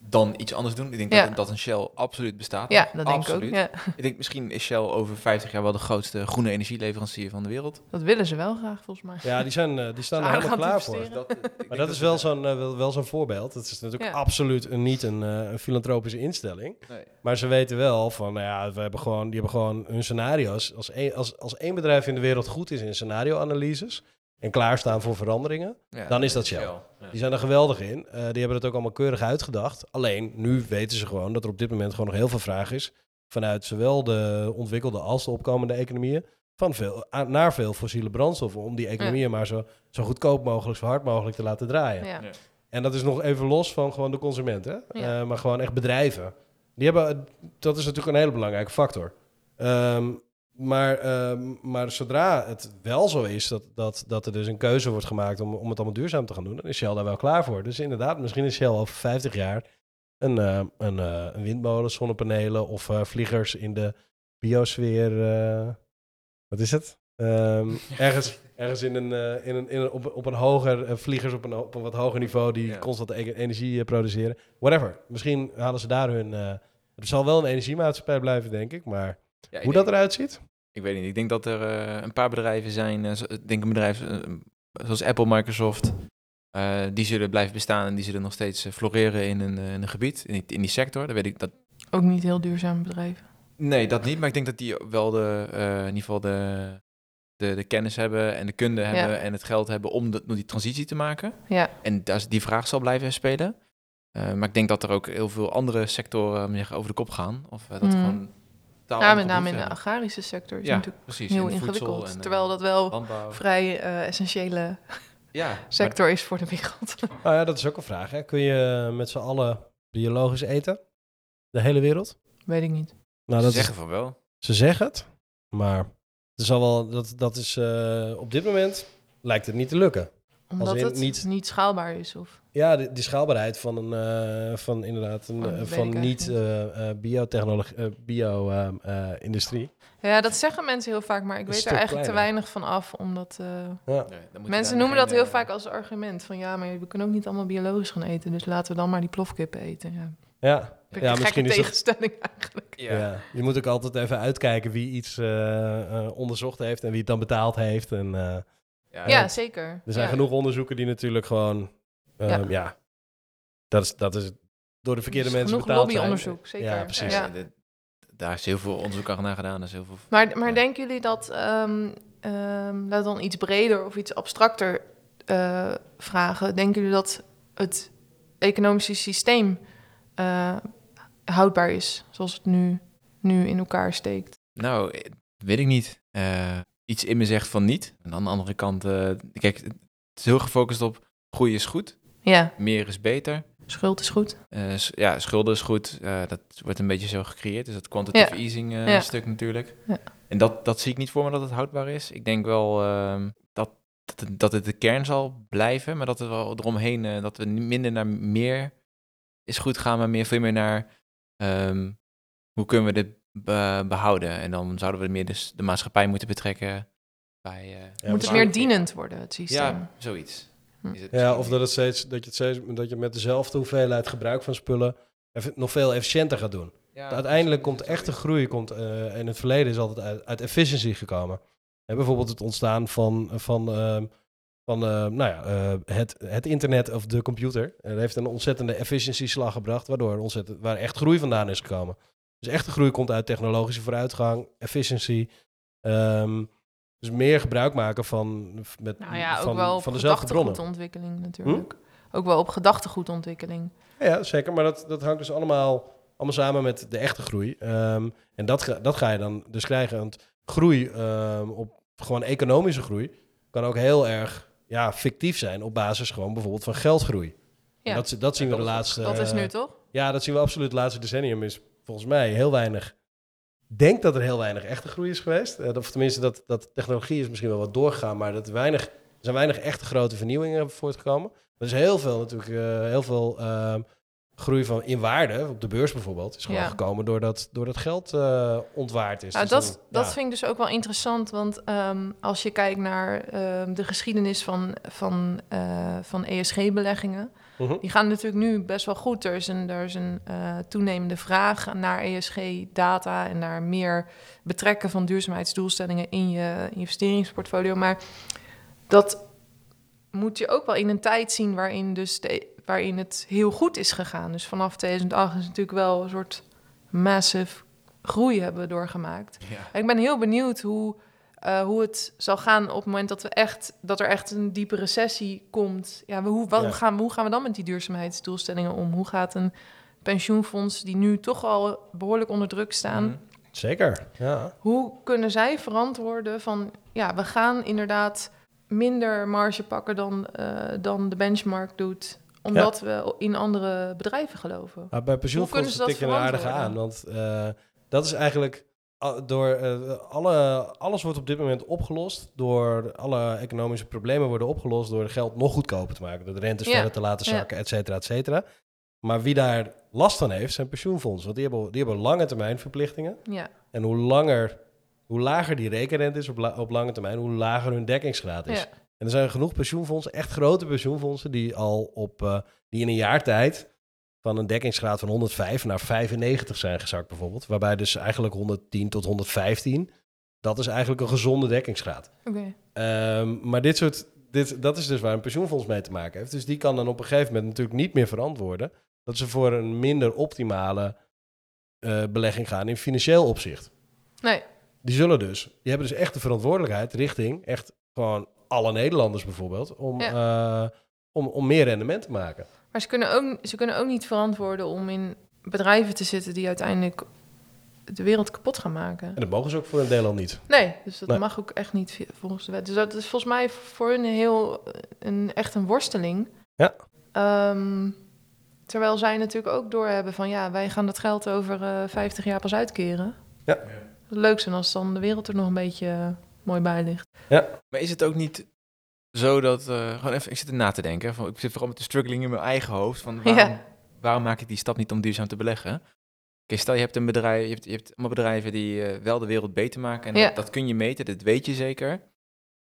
dan iets anders doen. Ik denk Ja. dat, dat een Shell absoluut bestaat. Ja, dat denk ik ook. Ja, Ik denk misschien is Shell over 50 jaar wel de grootste groene energieleverancier van de wereld. dat willen ze wel graag, volgens mij. Ja, die, zijn, eh, die staan er helemaal klaar voor. Maar dat is wel zo'n eh, wel, wel zo'n voorbeeld. Het is natuurlijk Ja. absoluut een, niet een, eh, een filantropische instelling. Nee. Maar ze weten wel van, nou ja, we hebben gewoon, die hebben gewoon hun scenario's. Als één, als, als één bedrijf in de wereld goed is in scenario-analyses en klaarstaan voor veranderingen, Ja, Dan is dat Shell. Ja. die zijn er geweldig in. Eh, die hebben het ook allemaal keurig uitgedacht. Alleen, nu weten ze gewoon dat er op dit moment gewoon nog heel veel vraag is. Vanuit zowel de ontwikkelde als de opkomende economieën. Van veel, naar veel fossiele brandstoffen. Om die economieën maar zo, zo goedkoop mogelijk, zo hard mogelijk te laten draaien. Ja. Ja. En dat is nog even los van gewoon de consument, hè? Ja. Eh, maar gewoon echt bedrijven. Die hebben, dat is natuurlijk een hele belangrijke factor. Ehm, maar, ehm, maar zodra het wel zo is dat, dat, dat er dus een keuze wordt gemaakt om, om het allemaal duurzaam te gaan doen, dan is Shell daar wel klaar voor. Dus inderdaad, misschien is Shell over 50 jaar een, eh, een, eh, een windmolen, zonnepanelen of eh, vliegers in de biosfeer. eh, wat is het? Ehm, [LAUGHS] ergens, ergens in een, eh, in een, in een, op, op een hoger, eh, vliegers op een, op een wat hoger niveau die Ja. constant e- energie eh, produceren. Whatever. Misschien halen ze daar hun. eh het zal wel een energiemaatschappij blijven, denk ik. Maar Ja, hoe denk- dat eruit ziet? Ik weet niet. Ik denk dat er eh, een paar bedrijven zijn, eh, ik denk een bedrijf eh, zoals Apple, Microsoft, eh, die zullen blijven bestaan en die zullen nog steeds eh, floreren in een, eh, in een gebied, in, die- in die sector. Dat weet ik. Dat, Ook niet heel duurzaam bedrijven. nee, dat niet. Maar ik denk dat die wel de, eh, in ieder geval de, de, de kennis hebben en de kunde hebben en het geld hebben om, de, om die transitie te maken. Ja, En daar die vraag zal blijven spelen. Eh, maar ik denk dat er ook heel veel andere sectoren over de kop gaan. Of eh, dat Mhm. gewoon ja met name in de agrarische sector is Ja, natuurlijk precies. heel in ingewikkeld. en, eh, terwijl dat wel landbouw. vrij eh, essentiële Ja, [LAUGHS] maar- sector is voor de wereld. Nou [LAUGHS] ja, dat is ook een vraag. Hè? Kun je met z'n allen biologisch eten? De hele wereld? Weet ik niet. Nou, ze dat zeggen is, van wel. ze zeggen het. Maar het zal wel, dat, dat is eh, op dit moment lijkt het niet te lukken. Omdat het niet- niet... schaalbaar is. Of... Ja, die, die schaalbaarheid van een uh, van inderdaad een Oh, van ik niet uh, uh, biotechnologie, uh, bio-industrie. Ja, dat zeggen mensen heel vaak, maar ik weet er eigenlijk te weinig van af. Omdat uh, ja. Mensen noemen dat heel eh, vaak als argument. Van ja, maar we kunnen ook niet allemaal biologisch gaan eten. Dus laten we dan maar die plofkippen eten. Ja, Ja, ja een misschien is dat, tegenstelling [LAUGHS] eigenlijk. Ja. ja. Je moet ook altijd even uitkijken wie iets uh, uh, onderzocht heeft en wie het dan betaald heeft. En, uh, Ja, Ja, zeker. er zijn ja. genoeg onderzoeken die natuurlijk gewoon, um, ja. Ja. dat is, dat is door de verkeerde Er mensen betaald zijn. lobbyonderzoek, zeker. Ja, precies. Ja. Daar is heel veel onderzoek aan gedaan. Is heel veel... Maar, maar Ja. denken jullie dat, ehm ehm laat dan iets breder of iets abstracter eh, vragen. Denken jullie dat het economische systeem eh, houdbaar is, zoals het nu, nu in elkaar steekt? Nou, eh, weet ik niet. Eh, iets in me zegt van niet. En aan de andere kant, eh, kijk, het is heel gefocust op groei is goed, Ja, meer is beter. schuld is goed. Eh, s- ja, schulden is goed. Eh, dat wordt een beetje zo gecreëerd. Dus dat quantitative easing eh, Ja. stuk natuurlijk. Ja. En dat, dat zie ik niet voor me dat het houdbaar is. Ik denk wel ehm, dat, dat, het, dat het de kern zal blijven, maar dat we wel eromheen, eh, dat we minder naar meer is goed gaan, maar meer veel meer naar ehm, hoe kunnen we dit be- behouden. En dan zouden we meer dus de maatschappij moeten betrekken bij... eh, Moet het meer dienend worden, het systeem? Ja, zoiets. Hm. Is het Ja, of dat, het steeds, dat, je het steeds, dat je met dezelfde hoeveelheid gebruik van spullen effe- nog veel efficiënter gaat doen. Ja, Uiteindelijk komt echte groei, komt, eh, in het verleden is altijd uit, uit efficiency gekomen. En bijvoorbeeld het ontstaan van, van, ehm, van eh, nou ja, eh, het, het internet of de computer. Dat heeft een ontzettende efficiency slag gebracht, waardoor er ontzettend, waar echt groei vandaan is gekomen. Dus echte groei komt uit technologische vooruitgang, efficiency. ehm, dus meer gebruik maken van, met, Nou ja, ook van, wel op van dezelfde bronnen. gedachtegoedontwikkeling natuurlijk. Ook wel op gedachtegoedontwikkeling. Ja, zeker. Maar dat, dat hangt dus allemaal, allemaal samen met de echte groei. Ehm, en dat, ga- dat ga je dan dus krijgen. Want groei, ehm, op gewoon economische groei, kan ook heel erg ja, fictief zijn op basis gewoon bijvoorbeeld van geldgroei. Ja. En Dat, dat zien we de is- laatste... Dat is nu toch? Ja, dat zien we absoluut. Het laatste decennium is volgens mij heel weinig. Denk dat er heel weinig echte groei is geweest. Eh, of tenminste, dat, dat technologie is misschien wel wat doorgegaan, maar dat er, weinig, er zijn weinig echte grote vernieuwingen voortgekomen. Er is heel veel natuurlijk, eh, heel veel ehm, groei van in waarde, op de beurs bijvoorbeeld, is gewoon Ja. gekomen doordat, doordat geld eh, ontwaard is. Nou, Dus dat, dan- dat ja. vind ik dus ook wel interessant, want ehm, als je kijkt naar ehm, de geschiedenis van, van, van ESG-beleggingen, Mhm. die gaan natuurlijk nu best wel goed. Er is een, er is een eh, toenemende vraag naar ESG-data en naar meer betrekken van duurzaamheidsdoelstellingen in je investeringsportfolio. Maar dat moet je ook wel in een tijd zien waarin, dus de, waarin het heel goed is gegaan. Dus vanaf 2008 is natuurlijk wel een soort massive groei hebben we doorgemaakt. Ja. Ik ben heel benieuwd hoe, eh, hoe het zal gaan op het moment dat, we echt, dat er echt een diepe recessie komt. Ja, we- hoe, wat, Ja. gaan, we- hoe gaan we dan met die duurzaamheidsdoelstellingen om? Hoe gaat een pensioenfonds die nu toch al behoorlijk onder druk staan... Mhm. Zeker, ja. Hoe kunnen zij verantwoorden van, ja, we gaan inderdaad minder marge pakken dan, eh, dan de benchmark doet, omdat we in andere bedrijven geloven? Maar bij pensioenfondsen ze dat tik je een aardige aan. Want eh, dat is eigenlijk door eh, alle, alles wordt op dit moment opgelost. Door alle economische problemen worden opgelost door geld nog goedkoper te maken. Door de rentes Ja, verder te laten ja. zakken, et cetera, et cetera. Maar wie daar last van heeft, zijn pensioenfondsen. Want die hebben, die hebben lange termijn verplichtingen. Ja, En hoe langer, hoe lager die rekenrente is op, la- op lange termijn, hoe lager hun dekkingsgraad is. ja, En er zijn genoeg pensioenfondsen, echt grote pensioenfondsen, die al op eh, die in een jaar tijd van een dekkingsgraad van 105 naar 95 zijn gezakt bijvoorbeeld. Waarbij dus eigenlijk 110 tot 115, dat is eigenlijk een gezonde dekkingsgraad. oké. Ehm, maar dit soort, dit, dat is dus waar een pensioenfonds mee te maken heeft. Dus die kan dan op een gegeven moment natuurlijk niet meer verantwoorden dat ze voor een minder optimale eh, belegging gaan in financieel opzicht. Nee, Die zullen dus, die hebben dus echt de verantwoordelijkheid richting echt gewoon alle Nederlanders bijvoorbeeld, om, eh, om, om meer rendement te maken. maar ze kunnen, ook, ze kunnen ook niet verantwoorden om in bedrijven te zitten die uiteindelijk de wereld kapot gaan maken. En dat mogen ze ook voor een deel al niet. Nee, dus dat Nee. mag ook echt niet volgens de wet. Dus dat is volgens mij voor hun heel een, echt een worsteling. Ja. Ehm, terwijl zij natuurlijk ook doorhebben van ja, wij gaan dat geld over eh 50 jaar pas uitkeren. Ja. Het leuk zijn als dan de wereld er nog een beetje eh, mooi bij ligt. Maar is het ook niet zo dat... eh, gewoon even, ik zit er na te denken. Van, ik zit vooral met de struggling in mijn eigen hoofd. Van [LAUGHS] waarom, Ja. waarom maak ik die stap niet om duurzaam te beleggen? Oké, stel je hebt een bedrijf, je hebt, je hebt allemaal bedrijven die eh, wel de wereld beter maken. En Ja. dat, dat kun je meten, dat weet je zeker.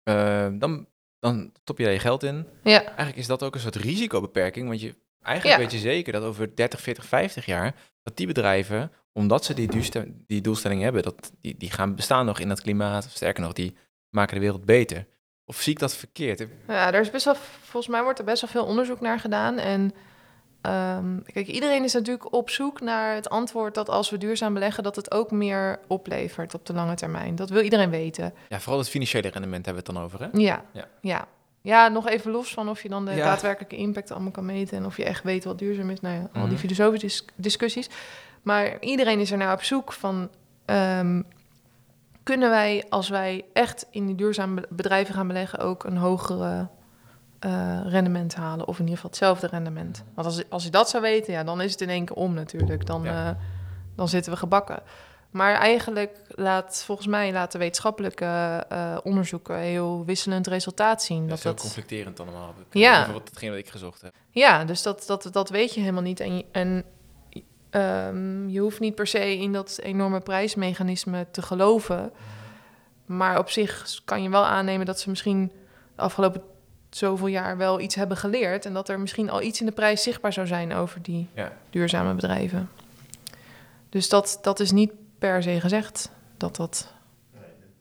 Eh, dan, dan top je daar je geld in. Ja, Eigenlijk is dat ook een soort risicobeperking. Want je, eigenlijk Ja. weet je zeker dat over 30, 40, 50 jaar... dat die bedrijven, omdat ze die, die doelstelling hebben... Dat, die, die gaan bestaan nog in dat klimaat. Of sterker nog, die maken de wereld beter. Of zie ik dat verkeerd? ja er is best wel, volgens mij wordt er best wel veel onderzoek naar gedaan. En ehm, kijk, iedereen is natuurlijk op zoek naar het antwoord dat als we duurzaam beleggen, dat het ook meer oplevert op de lange termijn. Dat wil iedereen weten. Ja, vooral het financiële rendement hebben we het dan over, hè? Ja, Ja. ja. ja. nog even los van of je dan de Ja. daadwerkelijke impact allemaal kan meten en of je echt weet wat duurzaam is. Nou ja, al Mhm. die filosofische dis- discussies. Maar iedereen is er naar op zoek van. ehm, kunnen wij, als wij echt in die duurzame be- bedrijven gaan beleggen, ook een hogere eh, rendement halen? Of in ieder geval hetzelfde rendement? Want als, als je dat zou weten, ja, dan is het in één keer om natuurlijk. Dan, Ja. eh, dan zitten we gebakken. Maar eigenlijk laat, volgens mij laten wetenschappelijke eh, onderzoeken heel wisselend resultaat zien. Dat Dat is heel dat, conflicterend allemaal. Ja. Bijvoorbeeld hetgeen wat ik gezocht heb. ja, dus dat, dat, dat weet je helemaal niet. En, en ehm, je hoeft niet per se in dat enorme prijsmechanisme te geloven. Maar op zich kan je wel aannemen dat ze misschien de afgelopen zoveel jaar wel iets hebben geleerd. En dat er misschien al iets in de prijs zichtbaar zou zijn over die Ja. duurzame bedrijven. Dus dat, dat is niet per se gezegd dat dat,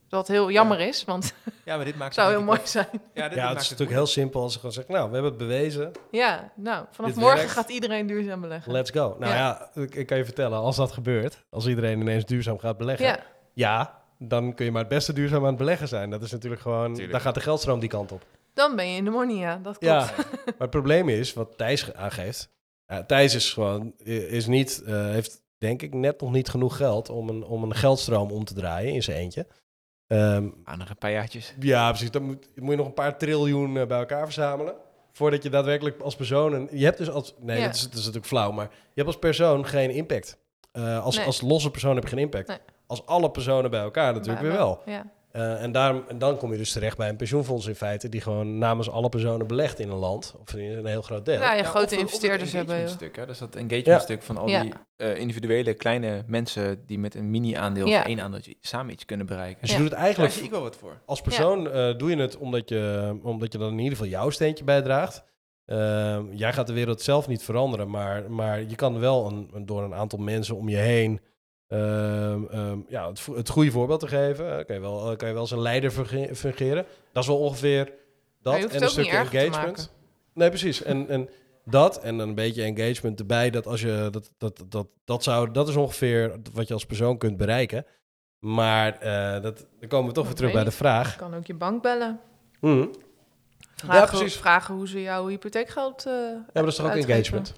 dat heel jammer is. Want het Ja, maar dit maakt [LAUGHS] zou heel mooi zijn. Ja, dit Ja, het maakt is natuurlijk heel simpel als ze gewoon zeggen, nou, we hebben het bewezen, Ja, nou, vanaf Dit morgen werkt. gaat iedereen duurzaam beleggen. let's go. Nou ja, ik, ik kan je vertellen, als dat gebeurt, als iedereen ineens duurzaam gaat beleggen, Ja, ja, dan kun je maar het beste duurzaam aan het beleggen zijn. Dat is natuurlijk gewoon, Tuurlijk. dan gaat de geldstroom die kant op. dan ben je in de money, ja. Dat klopt. Ja, maar [LAUGHS] het probleem is, wat Thijs ge- aangeeft. Ja, Thijs is gewoon, is niet, eh, heeft denk ik net nog niet genoeg geld om een, om een geldstroom om te draaien in zijn eentje. Ehm, Ah, nog een paar jaartjes. ja, precies. Dan moet, moet je nog een paar triljoen eh, bij elkaar verzamelen. Voordat je daadwerkelijk als persoon... Een, je hebt dus als... Nee, Ja. dat, is, dat is natuurlijk flauw. Maar je hebt als persoon geen impact. Eh, als, Nee. als losse persoon heb je geen impact. Nee. Als alle personen bij elkaar natuurlijk Maar weer wel. Ja. Eh, en, daarom, en dan kom je dus terecht bij een pensioenfonds in feite... die gewoon namens alle personen belegt in een land. Of in een heel groot deel. Ja, je Ja, grote of- of het investeerders hebben... engagementstuk, hè? Dus dat engagementstuk van al Ja. die eh, individuele kleine mensen die met een mini-aandeel Ja. of één aandeeltje samen iets kunnen bereiken. Dus je doet het Daar eigenlijk... zie ik wel wat voor. Als persoon eh, doe je het omdat je, omdat je dan in ieder geval jouw steentje bijdraagt. Ehm, jij gaat de wereld zelf niet veranderen, maar, maar je kan wel een, een- door een aantal mensen om je heen ehm, ehm, ja, het, het goede voorbeeld te geven. eh, kan, je wel, eh, kan je wel als een leider funge- fungeren. Dat is wel ongeveer dat. En een stukje engagement. Nee, precies. En, en dat en dan een beetje engagement erbij. Dat, als je, dat, dat, dat, dat, zou, dat is ongeveer wat je als persoon kunt bereiken. Maar eh, dat, dan komen we toch weer terug bij de vraag. Je kan ook je bank bellen. Mhm. Vragen, precies. vragen hoe ze jouw hypotheekgeld eh Ja, maar dat is toch ook uitgeven. engagement?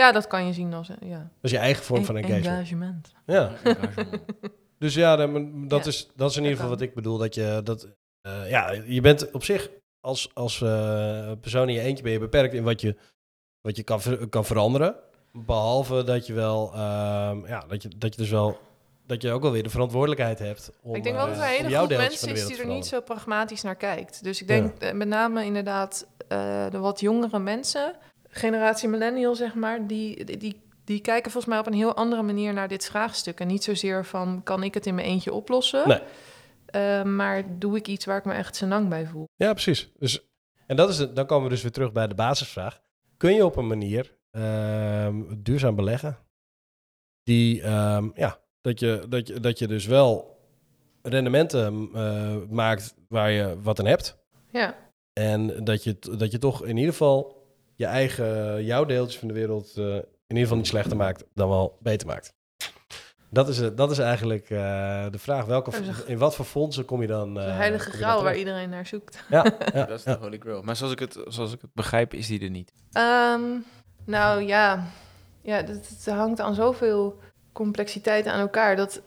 Ja, dat kan je zien als... een- Ja. Dat is je eigen vorm van En- engagement. engagement. Ja. Dus ja, dan- dat, is, dat is in ieder geval wat ik bedoel. Dat je, dat, eh, ja, je bent op zich als, als eh, persoon in je eentje ben je beperkt in wat je, wat je kan, ver- kan veranderen. Behalve dat je wel, ehm, ja, dat je, dat je dus wel, dat je ook wel weer de verantwoordelijkheid hebt. Om, ik denk wel eh, dat er een hele groep mensen is die er niet zo pragmatisch naar kijkt. Dus ik denk eh, met name inderdaad eh, de wat jongere mensen, generatie millennial zeg maar, die, die, die, kijken volgens mij op een heel andere manier naar dit vraagstuk. En niet zozeer van, kan ik het in mijn eentje oplossen? Nee. Eh, maar doe ik iets waar ik me echt senang bij voel? Ja, precies. Dus, en dat is het, dan komen we dus weer terug bij de basisvraag. Kun je op een manier ehm, duurzaam beleggen die, ehm, ja, dat je, dat, je, dat je dus wel rendementen eh, maakt waar je wat aan hebt. Ja, En dat je, dat je toch in ieder geval je eigen, jouw deeltjes van de wereld eh, in ieder geval niet slechter maakt dan wel beter maakt. Dat is, het- dat is eigenlijk eh, de vraag. Welke, Dat in wat voor fondsen kom je dan? de eh, heilige graal waar iedereen naar zoekt. Ja, ja, [LAUGHS] Dat is ja. de holy grail. Maar zoals ik het, zoals ik het begrijp, is die er niet. Ehm, nou ja, ja het, het hangt aan zoveel complexiteiten aan elkaar. Dat het,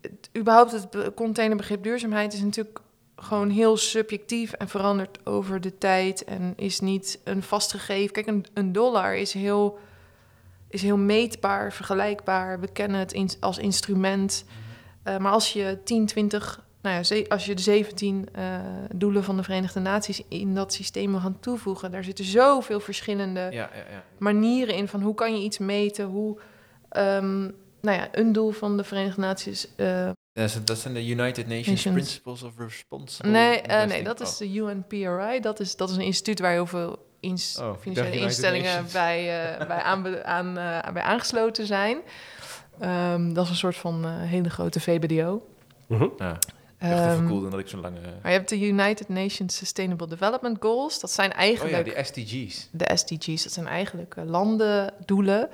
het- überhaupt het be- containerbegrip duurzaamheid is natuurlijk gewoon heel subjectief en verandert over de tijd en is niet een vastgegeven. Kijk, een, een dollar is heel, is heel meetbaar, vergelijkbaar. We kennen het in- als instrument. Eh, maar als je 10, 20, nou ja, als je de 17 eh, doelen van de Verenigde Naties in dat systeem wil gaan toevoegen, daar zitten zoveel verschillende Ja, ja, ja. manieren in van hoe kan je iets meten, hoe, ehm, nou ja, een doel van de Verenigde Naties. eh, dat zijn de United Nations, Nations. Principles of Responsible nee, eh, nee, dat is Oh. de UNPRI. Dat is, dat is een instituut waar heel veel ins- Oh, financiële instellingen bij, eh, [LAUGHS] bij, aan, eh, bij aangesloten zijn. Ehm, dat is een soort van eh, hele grote VBDO. Mhm. Ja, echt Ehm, even cool dan dat ik zo'n lange... maar je hebt de United Nations Sustainable Development Goals. Dat zijn Oh eigenlijk ja, die SDG's. de SDG's. Dat zijn eigenlijk eh, landendoelen.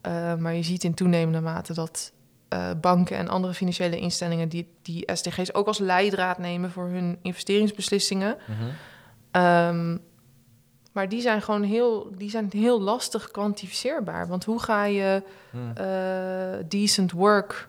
Eh, maar je ziet in toenemende mate dat eh, banken en andere financiële instellingen die, die SDG's ook als leidraad nemen voor hun investeringsbeslissingen. Mhm. Ehm, maar die zijn gewoon heel, die zijn heel lastig kwantificeerbaar. Want hoe ga je eh, decent work,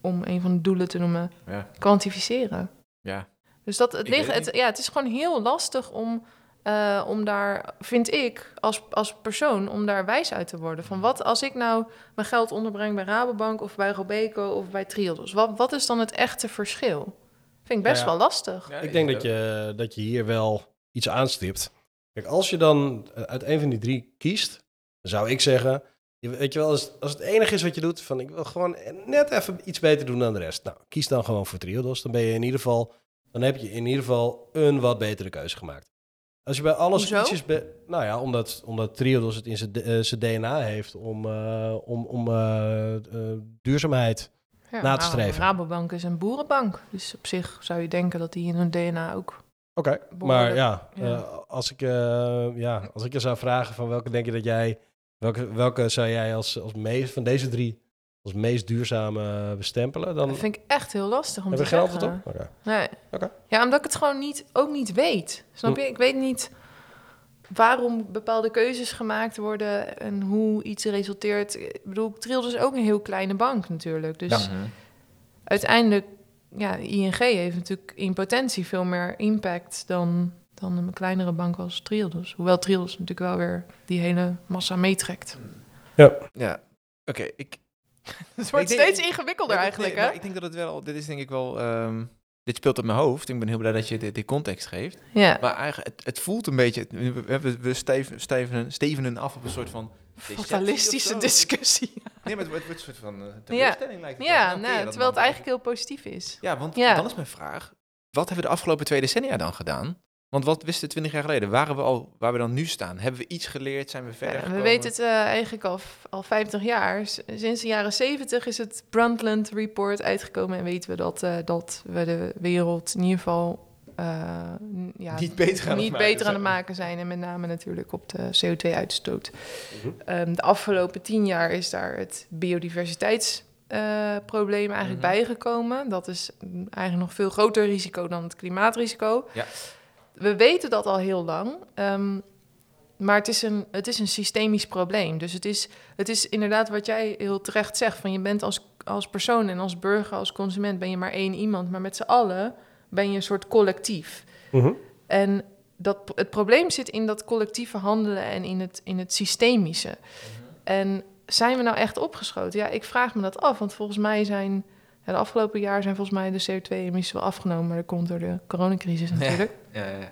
om een van de doelen te noemen, Ja, kwantificeren? ja. Dus dat, het, ligt, het, ja, het is gewoon heel lastig om, eh, om daar, vind ik, als, als persoon, om daar wijs uit te worden. Van wat als ik nou mijn geld onderbreng bij Rabobank of bij Robeco of bij Triodos? Wat, wat is dan het echte verschil? Vind ik best ja, wel lastig. Ja, Ik denk dat je, dat je hier wel iets aanstipt. Kijk, als je dan eh, uit een van die drie kiest, dan zou ik zeggen, je- weet je wel, als, als het enige is wat je doet, van ik wil gewoon net even iets beter doen dan de rest. Nou, kies dan gewoon voor Triodos. Dan ben je in ieder geval, dan heb je in ieder geval een wat betere keuze gemaakt. Als je bij alles Hoezo? ietsjes, be- nou ja, omdat, omdat Triodos het in zijn d- eh, zijn DNA heeft om, eh, om, om eh, duurzaamheid. Ja, na te streven. Rabobank is een boerenbank. Dus op zich zou je denken dat die in hun DNA ook... Oké, maar ja, ja. als, ik, ja, als ik je zou vragen van welke denk je dat jij, welke, welke zou jij als, als meest van deze drie als meest duurzame bestempelen, dan Dat vind ik echt heel lastig om heb te je geen zeggen. antwoord op? Nee. Oké. Ja, omdat ik het gewoon niet, ook niet weet. Snap Hm. je? Ik weet niet waarom bepaalde keuzes gemaakt worden en hoe iets resulteert. Ik bedoel, Trilde is ook een heel kleine bank natuurlijk. Dus Ja. Uiteindelijk ja, ING heeft natuurlijk in potentie veel meer impact dan, dan een kleinere bank als Triodos. Hoewel Triodos natuurlijk wel weer die hele massa meetrekt. Ja, oké. ik, [LAUGHS] Het wordt denk- steeds ingewikkelder eigenlijk, nee, hè? ik denk dat het wel, dit is denk ik wel, ehm, dit speelt op mijn hoofd. Ik ben heel blij dat je dit, context geeft. Ja, Maar eigenlijk, het, het voelt een beetje, we, we, we steven, stevenen, stevenen af op een soort van... fatalistische [LAUGHS] discussie. Nee, maar het wordt een soort van uh, teleurstelling lijkt het Ja, nou, terwijl het eigenlijk heel positief is. Ja, want Ja. dan is mijn vraag, wat hebben we de afgelopen twee decennia dan gedaan? Want wat wisten we twintig jaar geleden? Waren we al waar we dan nu staan? Hebben we iets geleerd? Zijn we verder Ja, we gekomen? weten het eh, eigenlijk al, f- al 50 jaar. Sinds de jaren 70 is het Brundtland Report uitgekomen en weten we dat, eh, dat we de wereld in ieder geval uh, ja, Niet beter aan het niet beter aan het maken zijn. En met name natuurlijk op de CO2-uitstoot. Mhm. Ehm, de afgelopen tien jaar is daar het biodiversiteitsprobleem eigenlijk Mhm. bijgekomen. Dat is mm, eigenlijk nog veel groter risico dan het klimaatrisico. Ja. We weten dat al heel lang. ehm, maar het is, een, het is een systemisch probleem. Dus het is, het is inderdaad wat jij heel terecht zegt. Van je bent als, als persoon en als burger, als consument... ben je maar één iemand. Maar met z'n allen ben je een soort collectief. Mhm. En dat, het probleem zit in dat collectieve handelen en in het, in het systemische. En zijn we nou echt opgeschoten? Ja, ik vraag me dat af. Want volgens mij zijn... Ja, de afgelopen jaar zijn volgens mij de CO2-emissies wel afgenomen. Maar dat komt door de coronacrisis natuurlijk. Ja, ja, ja.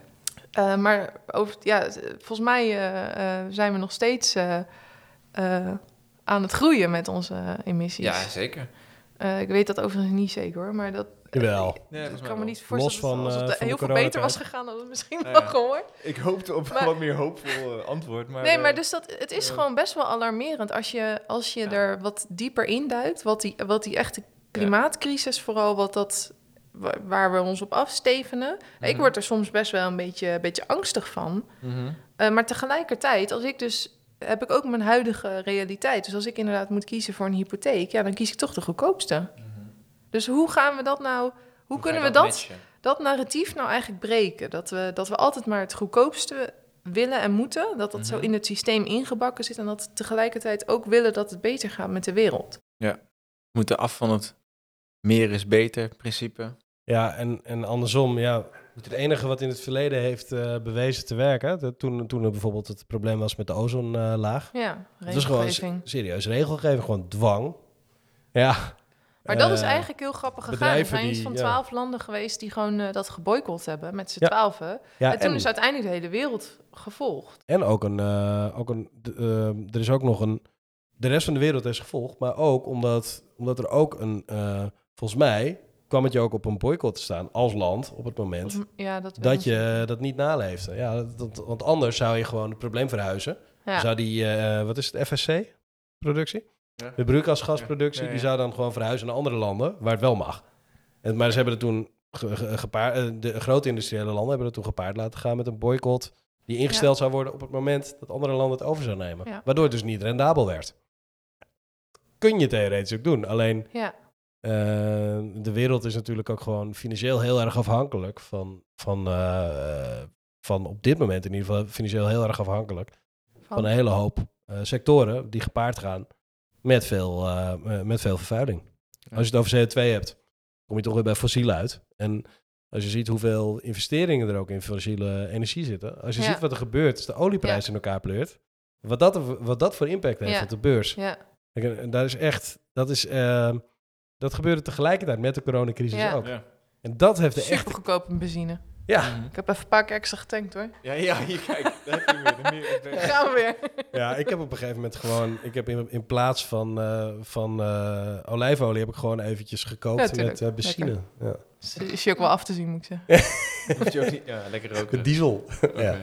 Eh, maar over, ja, volgens mij eh, eh, zijn we nog steeds eh, eh, aan het groeien met onze emissies. ja, zeker. Eh, ik weet dat overigens niet zeker hoor, maar dat... Jawel. Mij kan me niet voorstellen Los van, dat als het heel veel beter was gegaan, dat het misschien Ja, wel gewoon. Ik hoopte op Maar- wat meer hoopvol antwoord, maar... nee, maar dus dat, het is gewoon best wel alarmerend als je, als je Ja. er wat dieper induikt, wat die, wat die echte klimaatcrisis vooral, wat dat, wa- waar we ons op afstevenen. Ik Mhm. word er soms best wel een beetje, een beetje angstig van. mhm. Eh, maar tegelijkertijd, als ik dus heb ik ook mijn huidige realiteit. Dus als ik inderdaad moet kiezen voor een hypotheek, ja, dan kies ik toch de goedkoopste. Dus hoe gaan we dat nou? Hoe, kunnen we dat, dat narratief nou eigenlijk breken? Dat we, dat we altijd maar het goedkoopste willen en moeten. Dat dat zo Mhm. in het systeem ingebakken zit. En dat we tegelijkertijd ook willen dat het beter gaat met de wereld. We moeten af van het meer is beter principe. Ja, en, en andersom, ja, het enige wat in het verleden heeft eh, bewezen te werken, dat toen, toen er bijvoorbeeld het probleem was met de ozonlaag, Ja, het was gewoon regelgeving. se- serieus regelgeving, gewoon dwang. Ja. Maar dat is eh, eigenlijk heel grappig gegaan. Er bedrijven zijn iets van ja. twaalf landen geweest die gewoon eh, dat geboycott hebben met z'n Ja. twaalfen. ja, en toen en, is uiteindelijk de hele wereld gevolgd. en ook een, eh, ook een er is ook nog een, de rest van de wereld is gevolgd, maar ook omdat, omdat er ook een, eh, volgens mij kwam het je ook op een boycott te staan als land op het moment Ja, dat, dat je dat niet naleefde. Ja, dat, dat- want anders zou je gewoon het probleem verhuizen. Ja. Zou die, eh, wat is het, FSC-productie? Ja. De broeikasgasproductie, Ja, ja, die zou dan gewoon verhuizen naar andere landen, waar het wel mag. En, maar ze hebben het toen ge- ge- gepaard, eh, de grote industriële landen hebben het toen gepaard laten gaan met een boycott die ingesteld zou worden op het moment dat andere landen het over zouden nemen. Ja. Waardoor het dus niet rendabel werd. Kun je theoretisch ook doen, alleen Ja, eh, de wereld is natuurlijk ook gewoon financieel heel erg afhankelijk van, van, eh, van op dit moment in ieder geval financieel heel erg afhankelijk van een hele hoop eh, sectoren die gepaard gaan met veel, eh, eh, met veel vervuiling. Ja. Als je het over CO2 hebt, kom je toch weer bij fossiel uit. En als je ziet hoeveel investeringen er ook in fossiele energie zitten, als je Ja. ziet wat er gebeurt als de olieprijs in elkaar pleurt, wat dat, wat dat voor impact heeft op de beurs. ja, en daar is echt, dat is, eh, dat gebeurde tegelijkertijd met de coronacrisis Ja. ook. Ja. En dat heeft de echt, super in benzine. ja, Mhm. Ik heb even een paar keer extra getankt hoor. Ja, ja, [LAUGHS] hier kijk, daar heb je weer. meer. [LAUGHS] Gaan we weer. ja, ik heb op een gegeven moment gewoon, ik heb in, in plaats van, eh, van eh, olijfolie heb ik gewoon eventjes gekookt met eh, benzine. Ja. Is, is je ook wel af te zien, moet ik zeggen. Hoeft je ook niet- Ja, lekker roken. Diesel. Ja.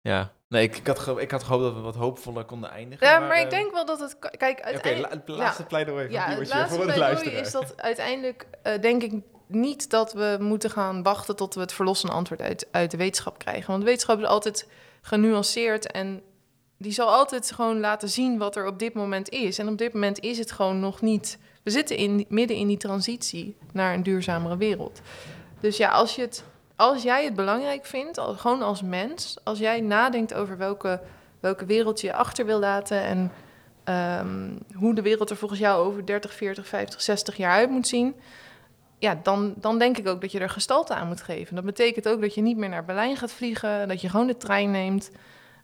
Ja, nee, ik, ik, had ik had gehoopt dat we wat hoopvoller konden eindigen. Ja, maar ik eh, denk wel dat het... Kijk, Oké, uiteindelijk... la- het laatste ja, pleidooi van Ja, het laatste voor de pleidooi is dat uiteindelijk eh, denk ik niet dat we moeten gaan wachten tot we het verlossende antwoord uit, uit de wetenschap krijgen. Want wetenschap is altijd genuanceerd en die zal altijd gewoon laten zien wat er op dit moment is. En op dit moment is het gewoon nog niet. We zitten in, midden in die transitie naar een duurzamere wereld. Dus ja, als, je het, als jij het belangrijk vindt, al, gewoon als mens, als jij nadenkt over welke, welke wereld je achter wil laten en ehm, hoe de wereld er volgens jou over 30, 40, 50, 60 jaar uit moet zien, ja, dan, dan denk ik ook dat je er gestalte aan moet geven. Dat betekent ook dat je niet meer naar Berlijn gaat vliegen, dat je gewoon de trein neemt.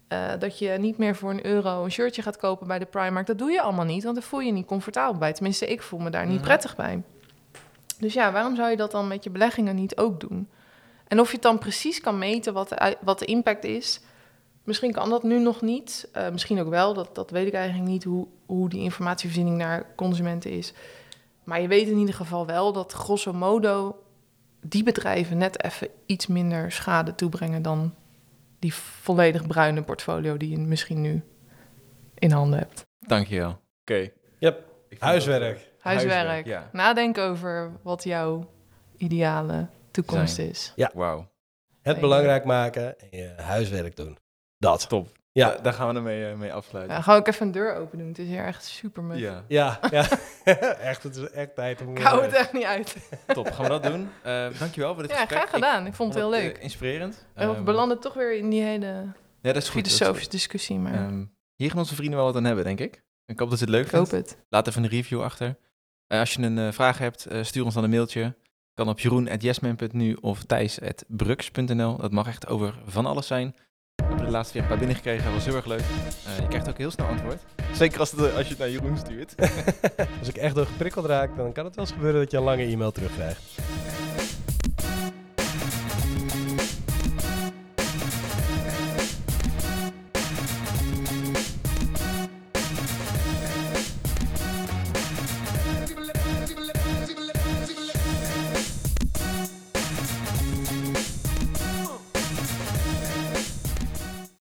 eh, dat je niet meer voor een euro een shirtje gaat kopen bij de Primark. Dat doe je allemaal niet, want daar voel je je niet comfortabel bij. Tenminste, ik voel me daar niet prettig bij. Dus ja, waarom zou je dat dan met je beleggingen niet ook doen? En of je het dan precies kan meten wat de, wat de impact is, misschien kan dat nu nog niet. Eh, misschien ook wel, dat, dat weet ik eigenlijk niet hoe, hoe die informatievoorziening naar consumenten is. Maar je weet in ieder geval wel dat grosso modo die bedrijven net even iets minder schade toebrengen dan die volledig bruine portfolio die je misschien nu in handen hebt. Dankjewel. Oké. Yep. Huiswerk. Huiswerk. Ja. Nadenk over wat jouw ideale toekomst Zijn. is. Wauw. Het belangrijk maken en je huiswerk doen. Dat. Top. Ja. Da- daar gaan we ermee eh, mee afsluiten. Ja, ga ik even een deur open doen. Het is hier echt super muf. Ja, Ja, ja. [LAUGHS] [LAUGHS] echt, het is echt tijd om... Ik hou het echt niet uit. top. Gaan we dat doen. Eh, dankjewel voor dit Ja, gesprek. graag gedaan. Ik vond het heel het, leuk. eh, inspirerend. En we Ehm, belanden toch weer in die hele Ja, dat is goed. dat is filosofische discussie, maar Ehm, hier gaan onze vrienden wel wat aan hebben, denk ik. Ik hoop dat ze het leuk ik hoop het. Laat even een review achter. Eh, als je een eh, vraag hebt, eh, stuur ons dan een mailtje. Kan op jeroen.yesman.nu of thijs.brux.nl. Dat mag echt over van alles zijn. We hebben de laatste keer een paar binnengekregen. Dat was heel erg leuk. Eh, je krijgt ook heel snel antwoord. Zeker als, het, eh, als je het naar Jeroen stuurt. [LAUGHS] Als ik echt door geprikkeld raak, dan kan het wel eens gebeuren dat je een lange e-mail terugkrijgt.